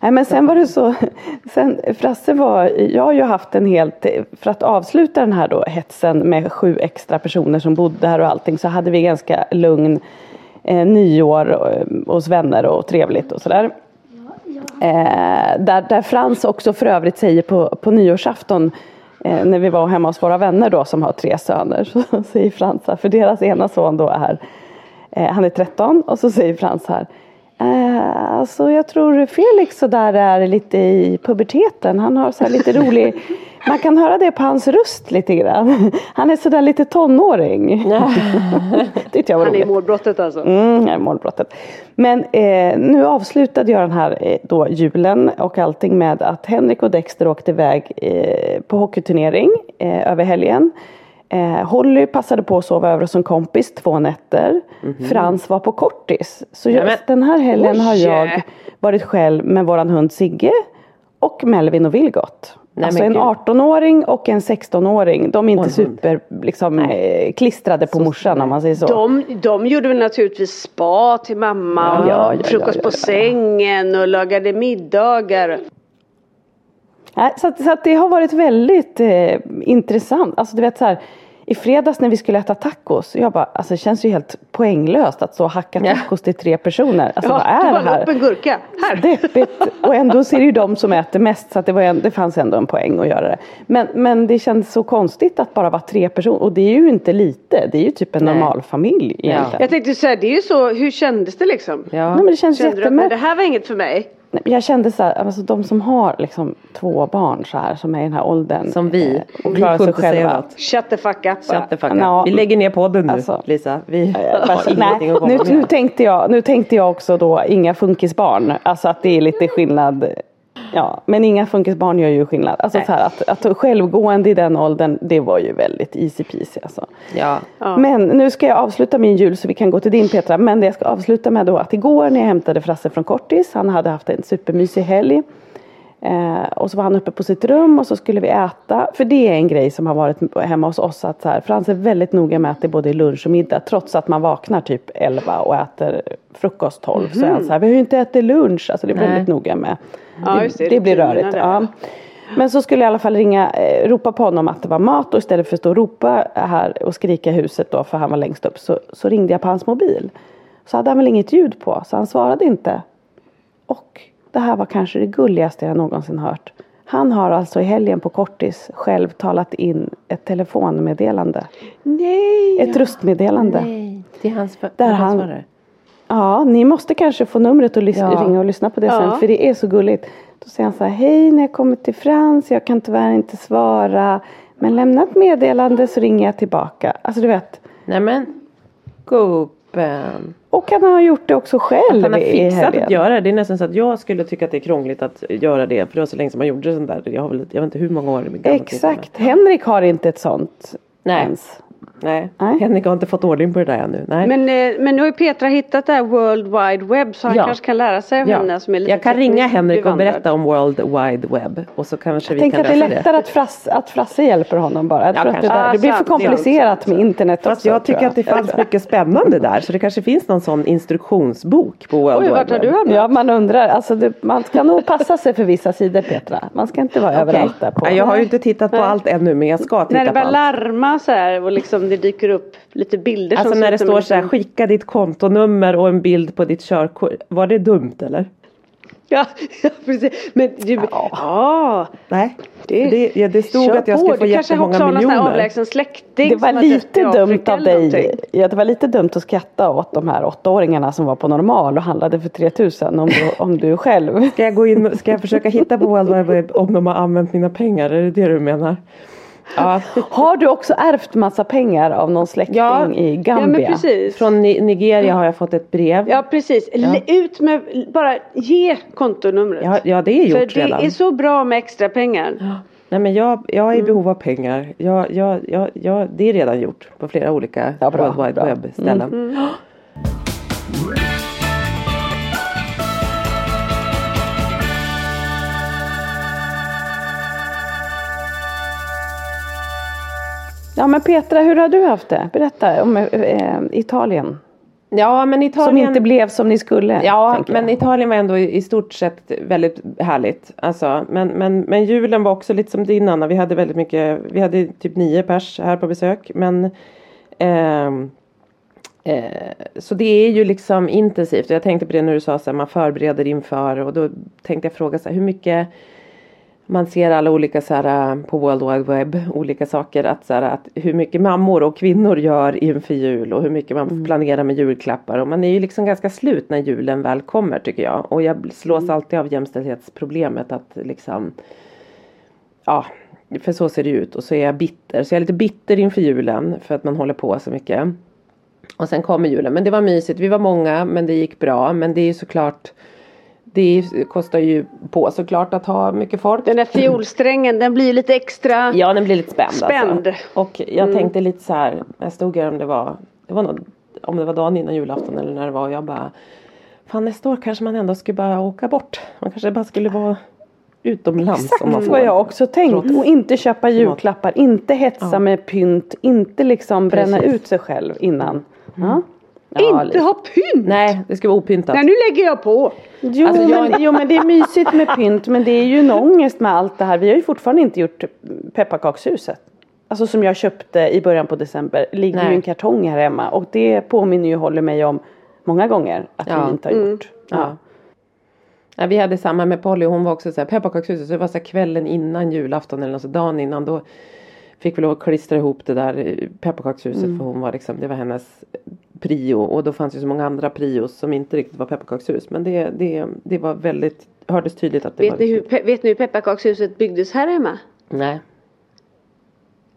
Nej men sen var det så, sen Frasse var, jag har ju haft en helt, för att avsluta den här då hetsen med sju extra personer som bodde här och allting så hade vi ganska lugn eh, nyår eh, hos vänner och trevligt och sådär. Eh, där, där Frans också för övrigt säger på, på nyårsafton eh, när vi var hemma hos våra vänner då som har tre söner så säger Frans här, för deras ena son då är, eh, han är 13 och så säger Frans här Eh, alltså jag tror Felix så där är lite i puberteten. Han har så lite rolig man kan höra det på hans röst lite grann. Han är sådär lite tonåring. det jag var Han är i målbrottet alltså? Mm, ja, målbrottet. Men eh, nu avslutade jag den här eh, då, julen och allting med att Henrik och Dexter åkte iväg eh, på hockeyturnering eh, över helgen. Eh, Holly passade på att sova över hos en kompis två nätter. Mm -hmm. Frans var på kortis. Så just den här helgen har jag varit själv med våran hund Sigge och Melvin och Vilgot. Nej, alltså en 18-åring och en 16-åring, de är inte super liksom, eh, klistrade på så morsan om man säger så. De, de gjorde väl naturligtvis spa till mamma ja, och ja, frukost ja, på sängen och lagade middagar. Så, att, så att det har varit väldigt eh, intressant. Alltså du vet så här, i fredags när vi skulle äta tacos, jag bara, alltså det känns ju helt poänglöst att så hacka tacos till tre personer. Alltså ja, vad är det här? upp en gurka, här! Deppigt. Och ändå så är det ju de som äter mest så att det, var en, det fanns ändå en poäng att göra det. Men, men det känns så konstigt att bara vara tre personer och det är ju inte lite, det är ju typ en normal familj egentligen. Ja. Jag tänkte säga, det är ju så, hur kändes det liksom? Ja. Nej, men det känns jättemärkligt. Det här var inget för mig. Jag kände så här, alltså de som har liksom två barn så här som är i den här åldern. Som vi. Eh, och klarar sig själva. Shut the fuck up. Shut the fuck up. No. Vi lägger ner podden nu alltså, Lisa. Vi har nej, nu, nu, tänkte jag, nu tänkte jag också då inga funkisbarn. Alltså att det är lite skillnad Ja, men inga funkisbarn gör ju skillnad. Alltså så här, att, att självgående i den åldern, det var ju väldigt easy peasy alltså. Ja. ja. Men nu ska jag avsluta min jul så vi kan gå till din Petra. Men det jag ska avsluta med då att igår när jag hämtade Frasse från Kortis, han hade haft en supermysig helg. Eh, och så var han uppe på sitt rum och så skulle vi äta. För det är en grej som har varit hemma hos oss. Att så här, Frans är väldigt noga med att det är både lunch och middag. Trots att man vaknar typ 11 och äter frukost 12. Mm. Så är han så här, vi har ju inte ätit lunch. Alltså det är väldigt noga med. Ja, det, det, det blir rörigt. Ja. Men så skulle jag i alla fall ringa, eh, ropa på honom att det var mat och istället för att stå och ropa här och skrika i huset då för han var längst upp så, så ringde jag på hans mobil. Så hade han väl inget ljud på så han svarade inte. Och det här var kanske det gulligaste jag någonsin hört. Han har alltså i helgen på kortis själv talat in ett telefonmeddelande. Nej! Ett röstmeddelande. Nej, det är hans där han. Ja, ni måste kanske få numret och ja. ringa och lyssna på det ja. sen för det är så gulligt. Då säger han så här, hej när jag kommer till Frans, jag kan tyvärr inte svara. Men lämna ett meddelande så ringer jag tillbaka. Alltså du vet. Nämen, gubben. Och han har gjort det också själv att Han har fixat att göra det. Det är nästan så att jag skulle tycka att det är krångligt att göra det. För det var så länge som man gjorde det sånt där. Jag, har väl, jag vet inte hur många år. Exakt. Henrik har inte ett sånt Nej. ens. Nej. Nej. Henrik har inte fått ordning på det där ännu. Nej. Men, eh, men nu har ju Petra hittat det här World Wide Web så han ja. kanske kan lära sig av ja. henne som är lite Jag kan ringa Henrik och berätta om World Wide Web och så kanske jag vi kan lösa det. Jag tänker att det är lättare att, Frass, att Frasse hjälper honom bara. Jag ja, att det, där, det blir för komplicerat med internet Fast också, jag tycker jag. att det fanns mycket spännande där så det kanske finns någon sån instruktionsbok på World Oj, Wide Web. Du ja man undrar, alltså det, man ska nog passa sig för vissa sidor Petra. Man ska inte vara okay. överallt där på. Jag har ju inte tittat på allt ännu men jag ska titta på allt. När det börjar larma så här och liksom det dyker upp lite bilder. Alltså när det står så här skicka ditt kontonummer och en bild på ditt körkort. Var det dumt eller? Ja, ja precis. Men du, ja. ja. Nej. Det, det, ja, det stod att jag skulle få jättemånga miljoner. Du kanske avlägsen släkting Det var lite dumt av dig. Ja, det var lite dumt att skratta åt de här åttaåringarna som var på normal och handlade för 3000 om du, om du själv. Ska jag gå in, ska jag försöka hitta på World Wide Web om de har använt mina pengar? Är det det du menar? Ja. Har du också ärvt massa pengar av någon släkting ja. i Gambia? Ja, precis. Från Nigeria har jag fått ett brev. Ja precis. Ja. Ut med, bara ge kontonumret. Ja, ja det är gjort För redan. det är så bra med extra pengar. Ja. Nej men jag, jag är i mm. behov av pengar. Jag, jag, jag, jag, det är redan gjort på flera olika ja, bra, World Wide Web ställen. Mm. Mm. Ja men Petra, hur har du haft det? Berätta om eh, Italien. Ja men Italien. Som inte blev som ni skulle. Ja men Italien var ändå i stort sett väldigt härligt. Alltså, men, men, men julen var också lite som din Anna. Vi hade väldigt mycket. Vi hade typ nio pers här på besök. Men eh, eh, så det är ju liksom intensivt. Jag tänkte på det när du sa att man förbereder inför. Och då tänkte jag fråga så här, hur mycket man ser alla olika så här, äh, på World Wide Web olika saker. Att, så här, att hur mycket mammor och kvinnor gör inför jul och hur mycket man mm. planerar med julklappar. Och man är ju liksom ganska slut när julen väl kommer tycker jag. Och jag slås mm. alltid av jämställdhetsproblemet att liksom ja för så ser det ut. Och så är jag bitter. Så jag är lite bitter inför julen för att man håller på så mycket. Och sen kommer julen. Men det var mysigt. Vi var många men det gick bra. Men det är ju såklart det kostar ju på såklart att ha mycket folk. Den där fiolsträngen den blir lite extra Ja den blir lite spänd. Alltså. spänd. Alltså. Och jag mm. tänkte lite så här. Jag stod här om det var, det var något, om det var dagen innan julafton eller när det var. Och jag bara Fan nästa år kanske man ändå skulle bara åka bort. Man kanske bara skulle vara utomlands. Exakt om man får vad jag också tänkt. Och inte köpa julklappar, inte hetsa ja. med pynt, inte liksom bränna Precis. ut sig själv innan. Mm. Ja. Ja, inte ha pynt! Nej, det ska vara opyntat. Nej, nu lägger jag på. Jo, alltså, jag... men, jo, men det är mysigt med pynt. Men det är ju en ångest med allt det här. Vi har ju fortfarande inte gjort pepparkakshuset. Alltså som jag köpte i början på december. Ligger Nej. ju en kartong här hemma. Och det påminner ju håller mig om många gånger att ja. vi inte har gjort. Mm. Ja. Ja, vi hade samma med Polly. Hon var också så här pepparkakshuset. Så det var så här kvällen innan julafton eller så dagen innan. Då fick vi lov att klistra ihop det där pepparkakshuset. Mm. För hon var liksom, det var hennes prio och då fanns det så många andra prios som inte riktigt var pepparkakshus. Men det, det, det var väldigt, hördes tydligt att det vet var ni hur, Vet ni hur pepparkakshuset byggdes här hemma? Nej.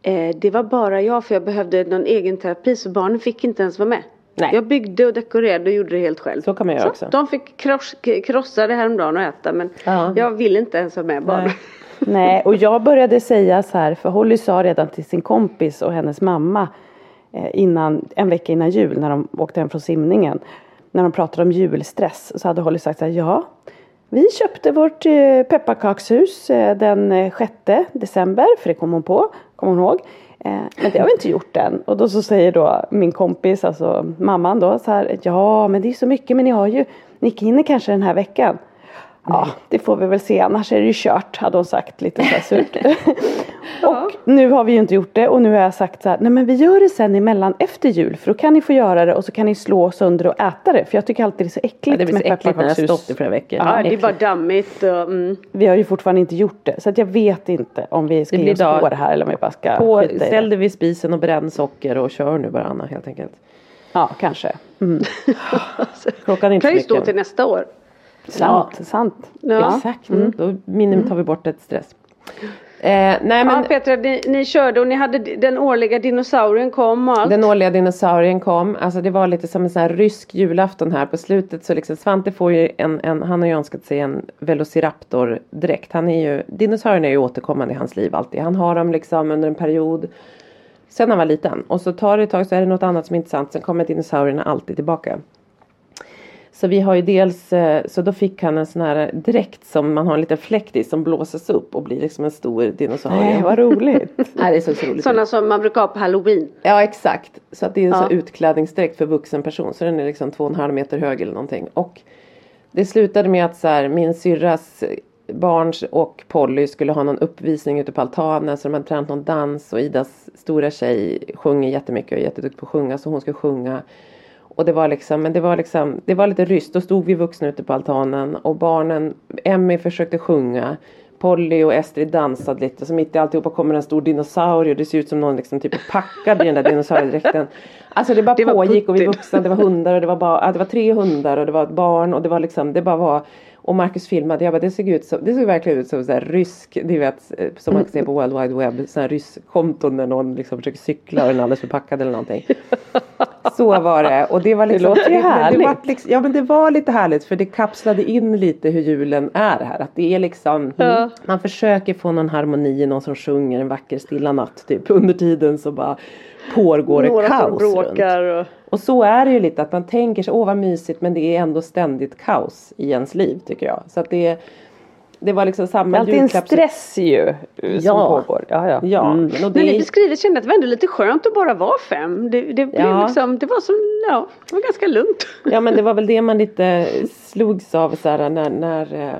Eh, det var bara jag för jag behövde någon egen terapi så barnen fick inte ens vara med. Nej. Jag byggde och dekorerade och gjorde det helt själv. Så kan man göra så, också. De fick kross, krossa det häromdagen och äta men ja. jag ville inte ens vara med barnen. Nej, och jag började säga så här, för Holly sa redan till sin kompis och hennes mamma Eh, innan, en vecka innan jul när de åkte hem från simningen. När de pratade om julstress så hade Holly sagt så här, ja vi köpte vårt eh, pepparkakshus eh, den 6 december för det kom hon på, kom hon ihåg. Men det har vi inte gjort än. Och då så säger då min kompis, alltså mamman då så här, ja men det är så mycket men ni har ju, ni hinner kanske den här veckan. Ja, det får vi väl se. Annars är det ju kört, hade hon sagt lite så här surt. och nu har vi ju inte gjort det och nu har jag sagt så här, nej men vi gör det sen emellan efter jul för då kan ni få göra det och så kan ni slå sönder och äta det. För jag tycker alltid det är så äckligt ja, det blir med pepparkakshus. Det har stått i flera veckor. Ja, det är bara dammigt och, mm. Vi har ju fortfarande inte gjort det så att jag vet inte om vi ska ge oss på det här eller om vi bara ska på, Ställ dig vid spisen och bränn socker och kör nu bara Anna helt enkelt. Ja, kanske. Mm. Klockan är inte kan ju stå till nästa år. Sant, ja. sant. Ja. Exakt, mm. då minimum tar vi bort ett stress. Eh, nej, men, ja Petra, ni, ni, körde och ni hade den årliga dinosaurien kom och allt. Den årliga dinosaurien kom. Alltså det var lite som en sån här rysk julafton här på slutet. Så liksom Svante får ju en, en han har ju önskat sig en Velociraptor direkt. Han är ju, dinosaurierna är ju återkommande i hans liv alltid. Han har dem liksom under en period. Sen han var liten. Och så tar det ett tag så är det något annat som är intressant. Sen kommer dinosaurierna alltid tillbaka. Så vi har ju dels, eh, så då fick han en sån här dräkt som man har en liten fläkt i som blåses upp och blir liksom en stor dinosaurie. Nej vad roligt. Nej, det är så otroligt Sådana som man brukar ha på halloween. Ja exakt. Så att det är en Ja. sån utklädningsdräkt för vuxen person. Så den är liksom två och en halv meter hög eller någonting. Och det slutade med att så här, min syrras barns och Polly skulle ha någon uppvisning ute på altanen. Så de hade tränat någon dans och Idas stora tjej sjunger jättemycket och är jätteduktig på att sjunga. Så hon skulle sjunga. Och det var liksom, men det var liksom, det var lite ryst. Då stod vi vuxna ute på altanen och barnen, Emmy försökte sjunga. Polly och Estrid dansade lite så mitt i alltihopa kommer en stor dinosaurie och det ser ut som någon liksom typ packad i den där dinosauriedräkten. Alltså det bara Det pågick och vi vuxna, det var hundar och det var bara, det var tre hundar och det var ett barn och det var liksom, det bara var och Marcus filmade, jag bara det såg ut som, det såg verkligen ut som så rysk, du vet eh, som man kan se på World Wide Web, sån här rysskonton när någon liksom försöker cykla och den är alldeles förpackad eller någonting. Så var det och det var liksom, låter det, det, härligt. var liksom, Ja men det var lite härligt för det kapslade in lite hur julen är här. Att det är liksom, Ja. man försöker få någon harmoni, någon som sjunger en vacker stilla natt typ. Under tiden så bara pågår det Några kaos runt. bråkar och... Och så är det ju lite att man tänker sig, åh vad mysigt men det är ändå ständigt kaos i ens liv tycker jag. Så att det, det var liksom samma alltid en stress ju eh, som Ja. pågår. Ja, ja. Ja, Mm. men och det är, beskriver kände att det var ändå lite skönt att bara vara fem. Det, det, blev Ja. liksom, det var som, ja, det var ganska lugnt. ja men det var väl det man lite slogs av så här, när, när eh,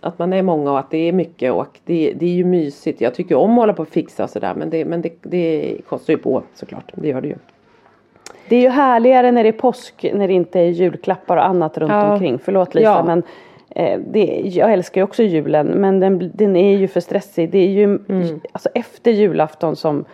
att man är många och att det är mycket och det, det är ju mysigt. Jag tycker om att hålla på och fixa och sådär men, det, men det, det kostar ju på såklart. Det gör det ju. Det är ju härligare när det är påsk när det inte är julklappar och annat runt Ja. omkring. Förlåt Lisa Ja. men det, jag älskar ju också julen men den, den är ju för stressig. Det är ju Mm. alltså efter julafton som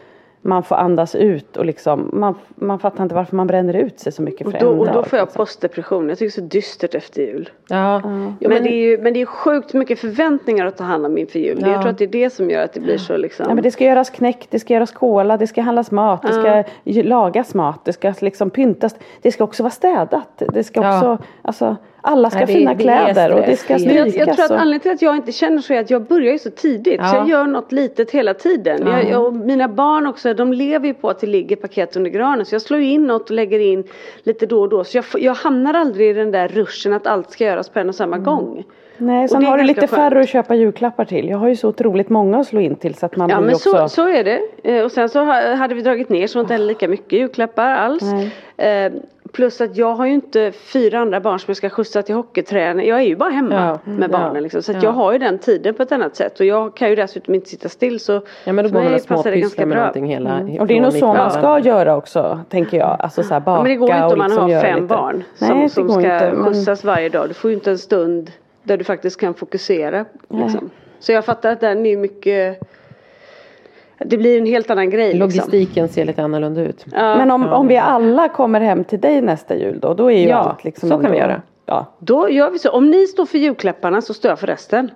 man får andas ut och liksom man, man fattar inte varför man bränner ut sig så mycket Och för då, en och då dag, får jag liksom. postdepression. Jag tycker det är så dystert efter jul. Ja, Jo, men, det är ju men det är sjukt mycket förväntningar att ta hand om inför jul. Ja. Jag tror att det är det som gör att det blir så liksom. Ja, men det ska göras knäck, det ska göras kola, det ska handlas mat, det ska lagas mat, det ska liksom pyntas. Det ska också vara städat. Det ska Ja. också, alltså, alla ska ha Nej, fina det kläder och det ska Men jag, strykas. jag tror att anledningen till att jag inte känner så är att jag börjar ju så tidigt. Så Ja. jag gör något litet hela tiden. Jag, jag, och mina barn också, de lever ju på att det ligger paket under granen. Så jag slår in något och lägger in lite då och då. Så jag, jag hamnar aldrig i den där ruschen att allt ska göras på en och samma gång. Nej, sen har du lite skönt. färre att köpa julklappar till. Jag har ju så otroligt många att slå in till så att man Ja blir men också... så, så är det. Eh, och sen så ha- hade vi dragit ner så inte heller lika mycket julklappar alls. Eh, plus att jag har ju inte fyra andra barn som jag ska skjutsa till hockeyträning. Jag är ju bara hemma Ja. med Ja. barnen liksom. Så att Ja. jag har ju den tiden på ett annat sätt. Och jag kan ju dessutom inte sitta still så ja men då för mig och passar det ganska bra. hela Mm. Och det är nog så man ska göra också, tänker jag. Alltså så här baka Ja, men det går ju inte och om man liksom har fem lite. barn Nej, som, som ska inte, men- skjutsas varje dag. Du får ju inte en stund där du faktiskt kan fokusera. Liksom. Så jag fattar att den är mycket Det blir en helt annan grej. Liksom. Logistiken ser lite annorlunda ut. Ja. Men om, om vi alla kommer hem till dig nästa jul då, då är ju Ja, allt liksom så kan vi göra. Ja, Då gör vi så. Om ni står för julklapparna så står jag för resten.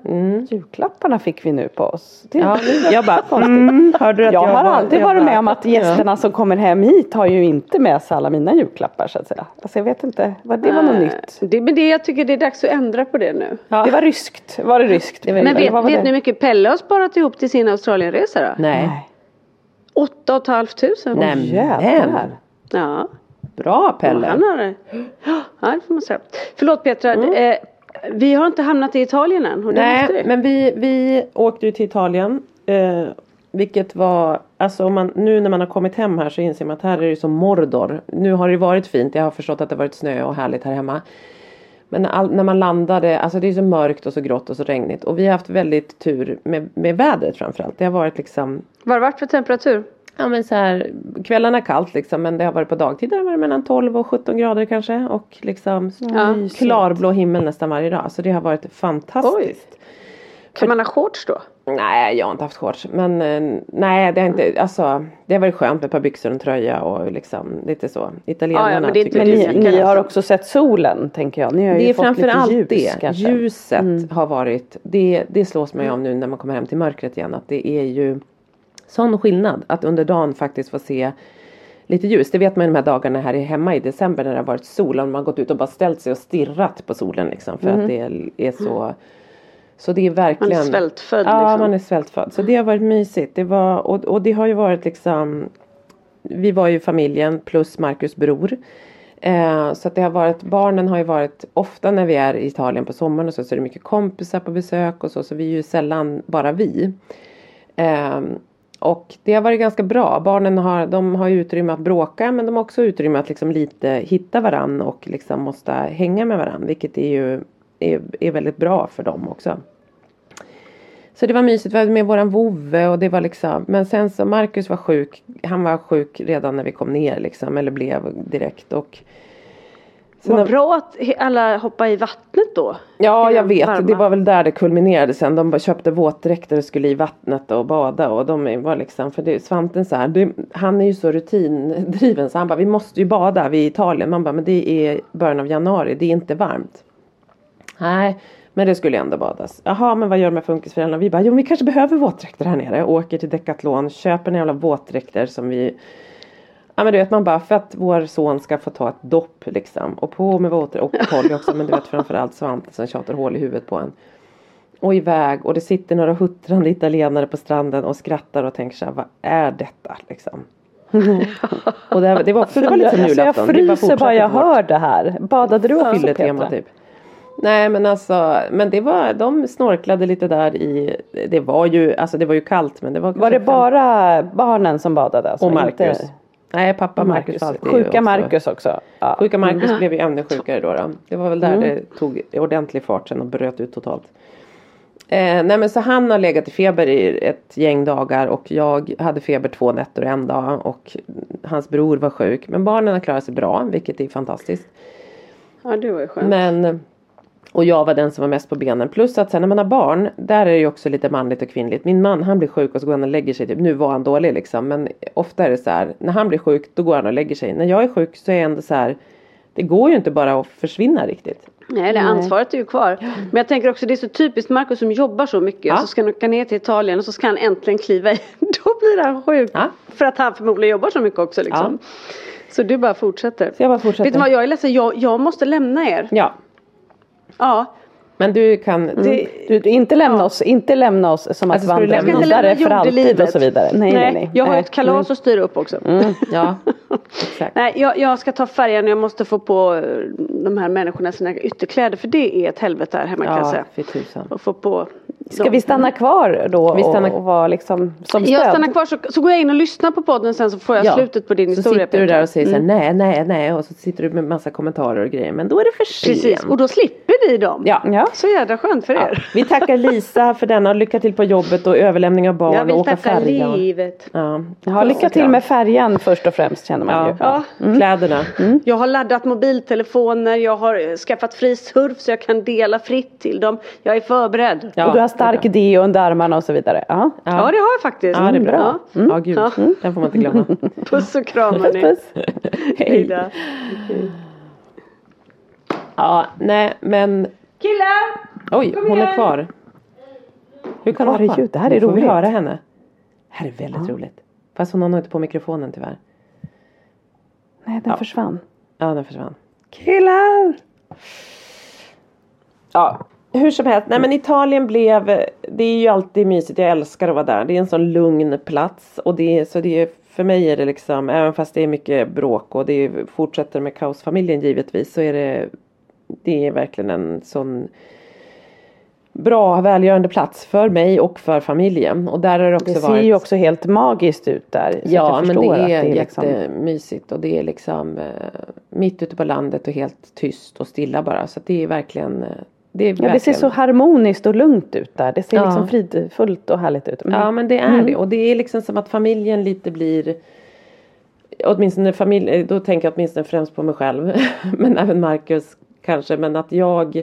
julklapparna fick vi nu på oss. Det, Ja, jag bara, mm, hörde du att jag, har var- alltid jag varit med om att gästerna som kommer hem hit har ju inte med sig alla mina julklappar så att säga. Alltså jag vet inte, vad- det var något Eh, nytt. Det, men det, jag tycker det är dags att ändra på det nu. Ja. Det var ryskt, var det ryskt? Det var- Men vet, vet det? ni hur mycket Pelle har sparat ihop till sin Australienresa då? Nej. Nej. Åtta och ett halvt tusen. Nej. Jävlar. Ja. Bra Pelle. Han har det. Ja, det får man säga. Förlåt Petra. Eh, vi har inte hamnat i Italien än. Nej men vi, vi åkte ju till Italien. Eh, vilket var, alltså man, nu när man har kommit hem här så inser man att här är det som Mordor. Nu har det varit fint, jag har förstått att det varit snö och härligt här hemma. Men all, när man landade, alltså det är så mörkt och så grått och så regnigt. Och vi har haft väldigt tur med, med vädret framförallt. Det har varit liksom Vad har det varit för temperatur? Ja men så här, kvällarna kallt liksom men det har varit på dagtid där det har varit mellan 12 och 17 grader kanske och liksom Ja. klarblå himmel nästan varje dag. Så det har varit fantastiskt. Kan man ha shorts då? Nej jag har inte haft shorts men eh, nej det har inte, alltså det har varit skönt med ett par byxor och en tröja och liksom lite så. Italienarna Ja, men det är inte tycker Men ni, ni har också sett solen tänker jag. Ni har ju det är fått lite framförallt ljus det. kanske. Mm. Ljuset har varit, det, det slås man ju av nu när man kommer hem till mörkret igen. Att det är ju sån skillnad att under dagen faktiskt få se lite ljus. Det vet man ju de här dagarna här hemma i december när det har varit sol. Och man har gått ut och bara ställt sig och stirrat på solen liksom. För Mm. att det är, så så det är Man verkligen är svältfödd Ja liksom. man är svältfödd. Så det har varit mysigt. Det var, och, och det har ju varit liksom vi var ju familjen plus Marcus bror. Eh, så att det har varit, barnen har ju varit ofta när vi är i Italien på sommaren och så, så är det mycket kompisar på besök och så, så vi är ju sällan bara vi. Eh, och det har varit ganska bra. Barnen har, de har utrymme att bråka men de har också utrymme att liksom lite hitta varann och liksom måste hänga med varann. Vilket är ju är, är väldigt bra för dem också. Så det var mysigt. Vi hade med våran vovve och det var liksom. Men sen så Marcus var sjuk. Han var sjuk redan när vi kom ner liksom. Eller blev direkt. Och vad bra att alla hoppade i vattnet då. Ja jag vet. Varma. Det var väl där det kulminerade sen. De köpte våtdräkter och skulle i vattnet och bada. Och de var liksom. För det, Svanten så här. Det, han är ju så rutindriven. Så han bara. Vi måste ju bada. Vi är i Italien. Man bara. Men det är början av januari. Det är inte varmt. Nej. Men det skulle ändå badas. Jaha men vad gör de med funkisföräldrarna? Vi bara, jo vi kanske behöver våtdräkter här nere. Åker till Decathlon, köper en jävla våtdräkter som vi Ja men du vet man bara för att vår son ska få ta ett dopp liksom. Och på med våtdräkter och Polly också men du vet framförallt Svante som tjatar hål i huvudet på en. Och iväg och det sitter några huttrande italienare på stranden och skrattar och tänker så här, vad är detta liksom. och det, det var också det var lite julafton. Alltså jag fryser bara jag hör det här. Badade du också Petra? Typ. Nej men alltså, men det var, de snorklade lite där i, det var ju, alltså det var ju kallt men det var Var det bara barnen som badade? Alltså, och Marcus. Inte... Nej pappa Marcus, Marcus Sjuka också. Marcus också. Ja. Sjuka Marcus mm. blev ju ännu sjukare då, då. Det var väl där mm. det tog ordentlig fart sen och bröt ut totalt. Eh, nej men så han har legat i feber i ett gäng dagar och jag hade feber två nätter och en dag och hans bror var sjuk. Men barnen har klarat sig bra vilket är fantastiskt. Ja det var ju skönt. Men och jag var den som var mest på benen. Plus att sen när man har barn, där är det ju också lite manligt och kvinnligt. Min man han blir sjuk och så går han och lägger sig. Typ. Nu var han dålig liksom. Men ofta är det så här, när han blir sjuk då går han och lägger sig. När jag är sjuk så är jag ändå så här, det går ju inte bara att försvinna riktigt. Nej, det ansvaret är ju kvar. Men jag tänker också det är så typiskt Marcus som jobbar så mycket. Ja. Så ska han åka ner till Italien och så ska han äntligen kliva i. Då blir han sjuk. Ja. För att han förmodligen jobbar så mycket också liksom. Ja. Så du bara fortsätter. Så jag bara fortsätter. Vet du vad, jag är ledsen. Jag, jag måste lämna er. Ja. Ja. Men du kan mm. du, du, inte lämna ja. oss, inte lämna oss som att vandra vidare för alltid och så vidare. Nej, nej, nej. Jag har ett kalas mm. att styra upp också. Mm. Ja, exakt. Nej, jag, jag, ska ta färjan och jag måste få på eh, de här människorna sina ytterkläder för det är ett helvete här hemma ja, kan jag säga. För tusan. Och få på Ska vi stanna kvar då vi stannar... och vara liksom som stöd? Jag stannar kvar så, så går jag in och lyssnar på podden sen så får jag ja. slutet på din så historia. Så sitter du där och säger mm. så här, nej, nej, nej och så sitter du med massa kommentarer och grejer men då är det för sent. Precis och då slipper ni dem. Ja. ja. Så jädra skönt för er. Vi tackar Lisa för denna lycka till på jobbet och överlämning av barn och åka. Jag vill tacka livet. Ja. ja, lycka till med färjan först och främst känner man ju. Ja. Mm. Kläderna. Mm. Jag har laddat mobiltelefoner, jag har skaffat fri surf så jag kan dela fritt till dem. Jag är förberedd. och du har stark deo under armarna och så vidare. Ja, ja. ja det har jag faktiskt. Ja det är bra. Ja, mm. ja gud. Ja. Den får man inte glömma. Puss och kram hörni. Puss. Hej då. Ja, nej men. Killar! Oj, Kom hon igen. är kvar. Hur kan hon hoppa? Det här är roligt. Får vi höra henne? Det här är väldigt ja. roligt. Fast hon har nog inte på mikrofonen tyvärr. Nej, den försvann. Ja, den försvann. Killar! Ja, hur som helst, nej men Italien blev, det är ju alltid mysigt, jag älskar att vara där. Det är en sån lugn plats och det är, så det är, för mig är det liksom, även fast det är mycket bråk och det fortsätter med kaosfamiljen givetvis så är det, det är verkligen en sån bra välgörande plats för mig och för familjen. Och där har det också det ser ju också helt magiskt ut där. ja men det är, det är liksom- jättemysigt liksom... och det är liksom eh, mitt ute på landet och helt tyst och stilla bara. Så det är verkligen eh, det, ja, det ser så harmoniskt och lugnt ut där. Det ser ja. liksom fridfullt och härligt ut. Mm. Ja men det är mm. det. Och det är liksom som att familjen lite blir Åtminstone familj, då tänker jag åtminstone främst på mig själv. men även Marcus kanske. Men att jag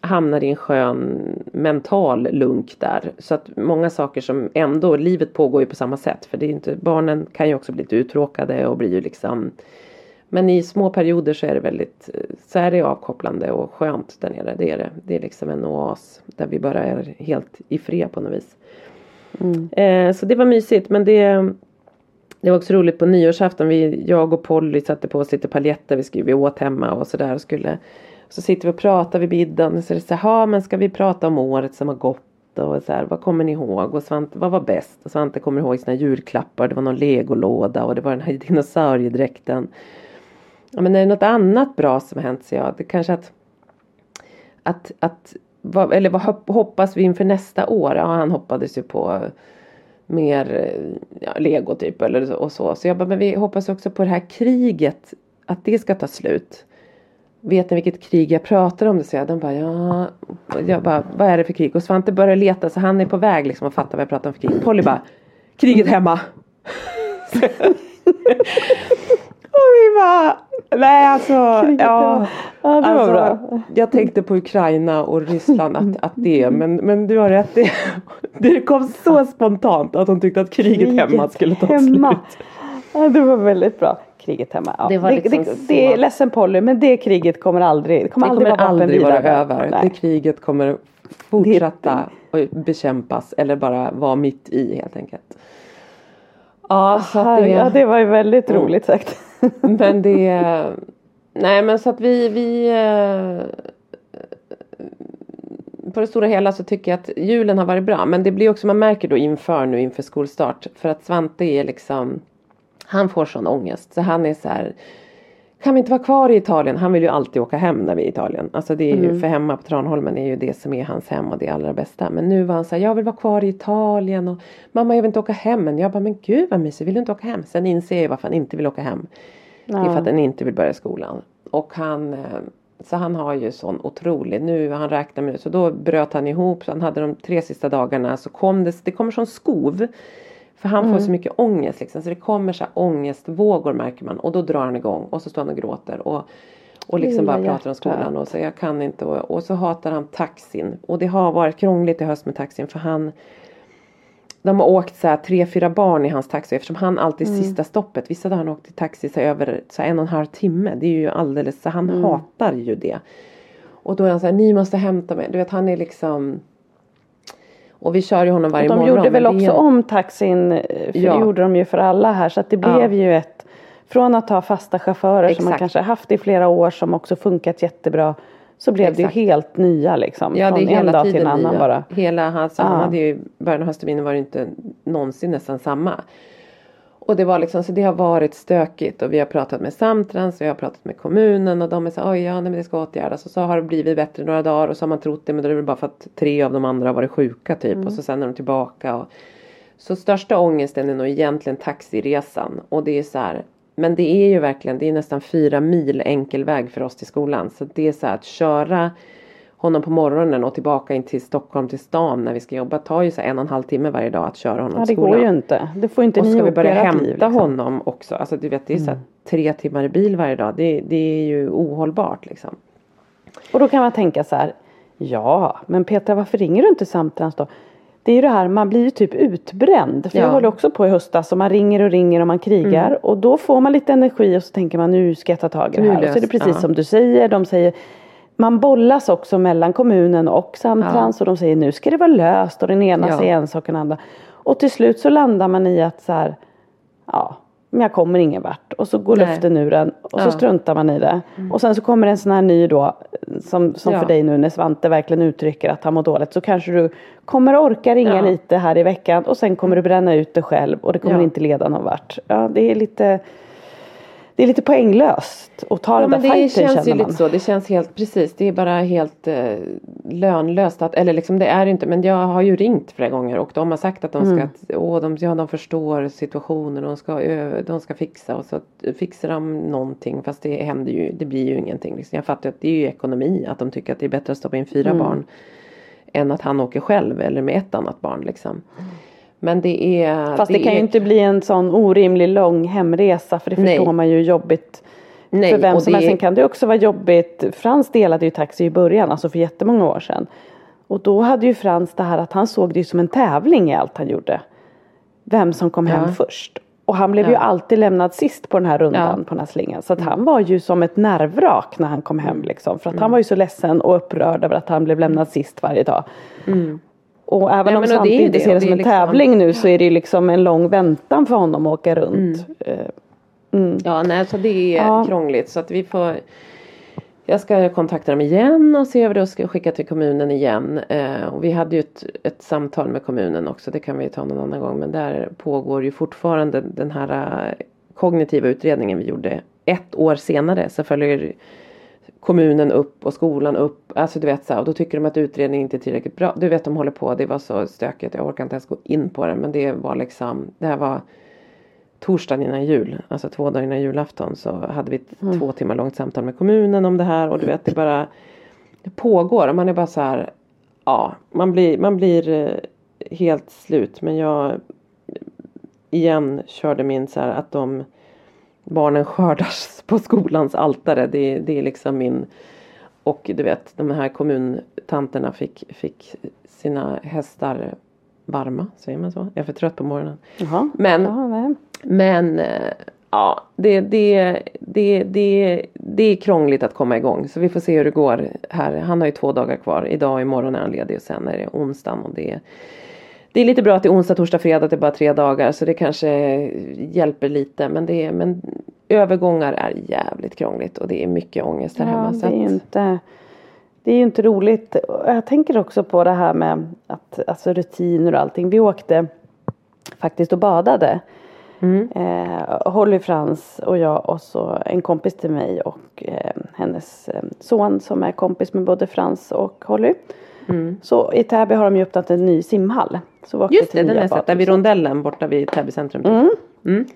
hamnar i en skön mental lunk där. Så att många saker som ändå, livet pågår ju på samma sätt. För det är inte, barnen kan ju också bli lite uttråkade och blir ju liksom men i små perioder så är det väldigt så är det avkopplande och skönt där nere. Det är det. Det är liksom en oas där vi bara är helt i fred på något vis. Mm. Eh, så det var mysigt men det det var också roligt på nyårsafton. Vi, jag och Polly satte på oss lite paljetter. Vi, skulle, vi åt hemma och sådär. skulle, så sitter vi och pratar vid middagen. Så det så här, men ska vi prata om året som har gått? och så här, vad kommer ni ihåg och Svante, vad var bäst? Och Svante kommer ihåg sina julklappar, det var någon legolåda och det var den här dinosauriedräkten. Ja, men är det något annat bra som har hänt så ja, det kanske att att, att vad, eller vad hoppas vi inför nästa år? Ja, han hoppades ju på mer eh, ja, lego typ eller så, och så. Så jag bara, men vi hoppas också på det här kriget, att det ska ta slut. Vet ni vilket krig jag pratar om? Det säger jag, de bara, ja. Jag bara, vad är det för krig? Och Svante börjar leta så han är på väg liksom att fatta vad jag pratar om för krig. Polly bara, kriget hemma. och vi bara, nej alltså, ja. ja det var alltså, bra. Jag tänkte på Ukraina och Ryssland att, att det, men, men du har rätt. Det, det kom så spontant att hon tyckte att kriget, kriget hemma skulle ta hemma. slut. Ja, det var väldigt bra. Kriget hemma. Ja. Det, var liksom det, det, det är ledsen Polly men det kriget kommer aldrig, det kommer det aldrig, kommer vara, aldrig vara över. Nej. Det kriget kommer fortsätta att bekämpas eller bara vara mitt i helt enkelt. Ja, så det, ja, det var ju väldigt roligt sagt. Men det Nej men så att vi, vi eh, på det stora hela så tycker jag att julen har varit bra. Men det blir också, man märker då inför nu inför skolstart. För att Svante är liksom Han får sån ångest. Så han är så här kan vi inte vara kvar i Italien? Han vill ju alltid åka hem när vi är i Italien. Alltså det är ju, mm. för hemma på Tranholmen är ju det som är hans hem och det allra bästa. Men nu var han så här, jag vill vara kvar i Italien och Mamma jag vill inte åka hem. Men jag bara, men gud vad mysigt, vill du inte åka hem? Sen inser jag varför han inte vill åka hem. Ja. Det är för att han inte vill börja skolan. Och han eh, så han har ju sån otrolig, nu han räknar med så då bröt han ihop så han hade de tre sista dagarna så kom det, det kommer som skov. För han mm. får så mycket ångest liksom så det kommer så här ångestvågor märker man och då drar han igång och så står han och gråter och och liksom bara pratar om skolan och så jag kan inte och, och så hatar han taxin och det har varit krångligt i höst med taxin för han de har åkt så här, tre, fyra barn i hans taxi eftersom han alltid mm. sista stoppet. Vissa dagar har han åkt i taxi så över så en och en halv timme. Det är ju alldeles, så han mm. hatar ju det. Och då är han så här, ni måste hämta mig. Du vet han är liksom och vi kör ju honom varje morgon. De gjorde väl också är... om taxin, för ja. det gjorde de ju för alla här. Så att det blev ja. ju ett, från att ha fasta chaufförer Exakt. som man kanske haft i flera år som också funkat jättebra. Så blev Exakt. det ju helt nya liksom. Ja, från det är hela en dag tiden till en annan nya. bara. Hela hans, ja. han hade ju, början av höstterminen var det inte någonsin nästan samma. Och det var liksom, så det har varit stökigt och vi har pratat med Samtrans och jag har pratat med kommunen och de är så oj ja nej, men det ska åtgärdas och så har det blivit bättre några dagar och så har man trott det men då är det bara för att tre av de andra har varit sjuka typ mm. och så sen är de tillbaka. Och, så största ångesten är nog egentligen taxiresan och det är så här men det är ju verkligen, det är nästan fyra mil enkel väg för oss till skolan. Så det är så här att köra honom på morgonen och tillbaka in till Stockholm till stan när vi ska jobba tar ju så en och en halv timme varje dag att köra honom ja, till skolan. Det går ju inte. Det får inte och ni ska vi börja hämta liv, liksom. honom också. Alltså du vet det är mm. så tre timmar i bil varje dag. Det, det är ju ohållbart liksom. Och då kan man tänka så här. Ja men Petra varför ringer du inte Samtrans då? det är ju det här, man blir ju typ utbränd. För ja. jag håller också på i höstas och man ringer och ringer och man krigar. Mm. Och då får man lite energi och så tänker man nu ska jag ta tag i det här. Och så är det precis ja. som du säger. De säger man bollas också mellan kommunen och Samtrans ja. och de säger nu ska det vara löst och den ena ja. säger en sak och den andra. Och till slut så landar man i att så här, ja men jag kommer ingen vart. Och så går Nej. luften ur en och ja. så struntar man i det. Mm. Och sen så kommer en sån här ny då som, som ja. för dig nu när Svante verkligen uttrycker att han mår dåligt så kanske du kommer orka ringa ja. lite här i veckan och sen kommer du bränna ut det själv och det kommer inte leda någon vart. Ja det är lite det är lite poänglöst att ta ja, den där men det fighten känns ju lite så. Det känns helt precis. Det är bara helt eh, lönlöst. Att, eller liksom det är inte. Men jag har ju ringt flera gånger och de har sagt att de ska. Mm. Åh, de, ja, de förstår situationen. De ska, de ska fixa och så fixar de någonting. Fast det händer ju. Det blir ju ingenting. Liksom. Jag fattar att det är ju ekonomi. Att de tycker att det är bättre att stoppa in fyra mm. barn. Än att han åker själv eller med ett annat barn liksom. Mm. Men det är Fast det, det kan är... ju inte bli en sån orimlig lång hemresa för det Nej. förstår man ju jobbigt Nej, för vem som helst. Sen kan det också vara jobbigt. Frans delade ju taxi i början, alltså för jättemånga år sedan. Och då hade ju Frans det här att han såg det som en tävling i allt han gjorde. Vem som kom ja. hem först. Och han blev ja. ju alltid lämnad sist på den här rundan ja. på den här slingan. Så att han var ju som ett nervvrak när han kom hem mm. liksom. För att mm. han var ju så ledsen och upprörd över att han blev lämnad sist varje dag. Mm. Och även Nej, om Svante inte ser det som en liksom, tävling nu så är det liksom en lång väntan för honom att åka runt. Mm. Eh, mm. Ja, nej, så det är ja. krångligt så att vi får jag ska kontakta dem igen och se över det och ska skicka till kommunen igen. Eh, och vi hade ju ett, ett samtal med kommunen också, det kan vi ta någon annan gång. Men där pågår ju fortfarande den här eh, kognitiva utredningen vi gjorde ett år senare. Så följer kommunen upp och skolan upp. Alltså du vet så här, och då tycker de att utredningen inte är tillräckligt bra. Du vet de håller på, det var så stökigt. Jag orkar inte ens gå in på det. Men det var liksom, det här var torsdagen innan jul, alltså två dagar innan julafton så hade vi ett mm. två timmar långt samtal med kommunen om det här och du vet det bara det pågår och man är bara så här ja man blir, man blir eh, helt slut men jag igen körde min så här att de barnen skördas på skolans altare det, det är liksom min och du vet de här kommuntanterna fick, fick sina hästar varma, säger man så? Jag är för trött på morgonen. Jaha. Men ja, men eh, ja, det, det, det, det, det är krångligt att komma igång. Så vi får se hur det går här. Han har ju två dagar kvar. Idag och imorgon är han ledig och sen är det onsdagen. Och det, det är lite bra att det är onsdag, torsdag, fredag. Det är bara tre dagar. Så det kanske hjälper lite. Men, det är, men övergångar är jävligt krångligt. Och det är mycket ångest här ja, hemma. Det är ju inte, det är ju inte roligt. Jag tänker också på det här med att, alltså rutiner och allting. Vi åkte faktiskt och badade. Mm. Eh, Holly Frans och jag och så en kompis till mig och eh, hennes eh, son som är kompis med både Frans och Holly. Mm. Så i Täby har de ju öppnat en ny simhall. Så Just det, den har jag sett. Där vid rondellen borta vid Täby centrum. Typ. Mm. Mm.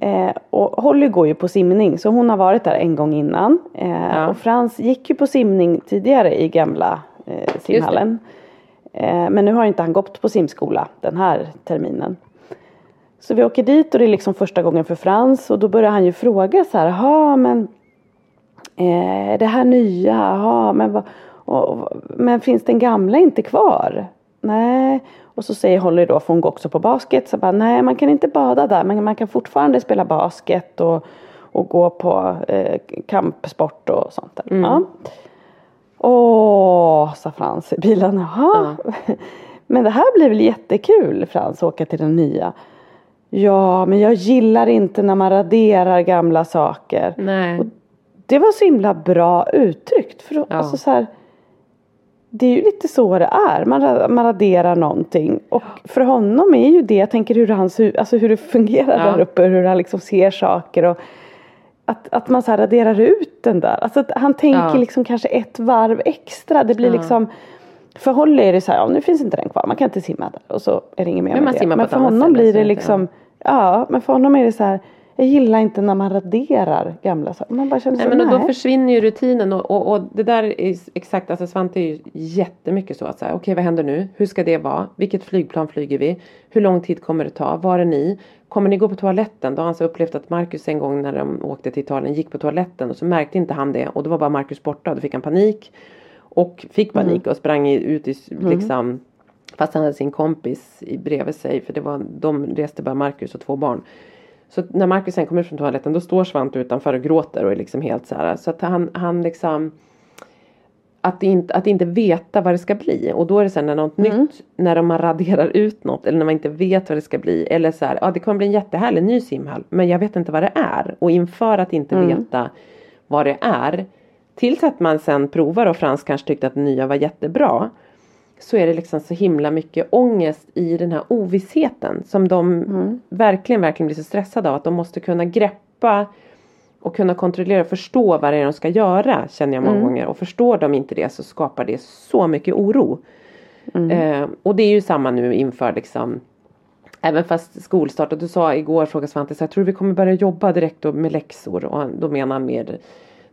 Eh, och Holly går ju på simning så hon har varit där en gång innan. Eh, ja. Och Frans gick ju på simning tidigare i gamla eh, simhallen. Eh, men nu har inte han gått på simskola den här terminen. Så vi åker dit och det är liksom första gången för Frans och då börjar han ju fråga så här, jaha men eh, det här nya, jaha men, vad, och, men finns den gamla inte kvar? Nej. Och så säger Holly då, för hon går också på basket, så bara nej man kan inte bada där men man kan fortfarande spela basket och, och gå på eh, kampsport och sånt där. Mm. Ja. Åh, sa Frans i bilen, jaha. Ja. Men det här blir väl jättekul Frans, åka till den nya. Ja, men jag gillar inte när man raderar gamla saker. Nej. Och det var så himla bra uttryckt. För ja. alltså så här, det är ju lite så det är. Man, man raderar någonting. Och för honom är ju det, jag tänker hur, hans, alltså hur det fungerar ja. där uppe. Hur han liksom ser saker. Och att, att man så här raderar ut den där. Alltså han tänker ja. liksom kanske ett varv extra. Det blir liksom för Holly är det så här, ja, nu finns inte den kvar, man kan inte simma där och så är det inget mer men med det. Men för honom blir det liksom, ja. men för honom är det så här, jag gillar inte när man raderar gamla saker. Man bara känner nej, så, men nej. Då försvinner ju rutinen och, och, och, det där är exakt, alltså Svante är ju jättemycket så att säga, okej okay, vad händer nu? Hur ska det vara? Vilket flygplan flyger vi? Hur lång tid kommer det ta? Var är ni? Kommer ni gå på toaletten? Då har han så upplevt att Marcus en gång när de åkte till Italien gick på toaletten och så märkte inte han det och då var bara Marcus borta och då fick han panik. Och fick panik mm. och sprang ut i mm. liksom Fast han hade sin kompis bredvid sig för det var, de reste bara Marcus och två barn. Så när Marcus sen kommer ut från toaletten då står Svante utanför och gråter och är liksom helt så här. Så att han, han liksom att inte, att inte veta vad det ska bli och då är det sen när något mm. nytt när man raderar ut något eller när man inte vet vad det ska bli eller så här, ja det kommer bli en jättehärlig ny simhall men jag vet inte vad det är och inför att inte mm. veta vad det är Tills att man sen provar och Frans kanske tyckte att nya var jättebra. Så är det liksom så himla mycket ångest i den här ovissheten. Som de mm. verkligen, verkligen blir så stressade av. Att de måste kunna greppa och kunna kontrollera och förstå vad det är de ska göra. Känner jag många mm. gånger. Och förstår de inte det så skapar det så mycket oro. Mm. Eh, och det är ju samma nu inför liksom Även fast skolstart och du sa igår frågade Svante så jag tror vi kommer börja jobba direkt med läxor och då menar han mer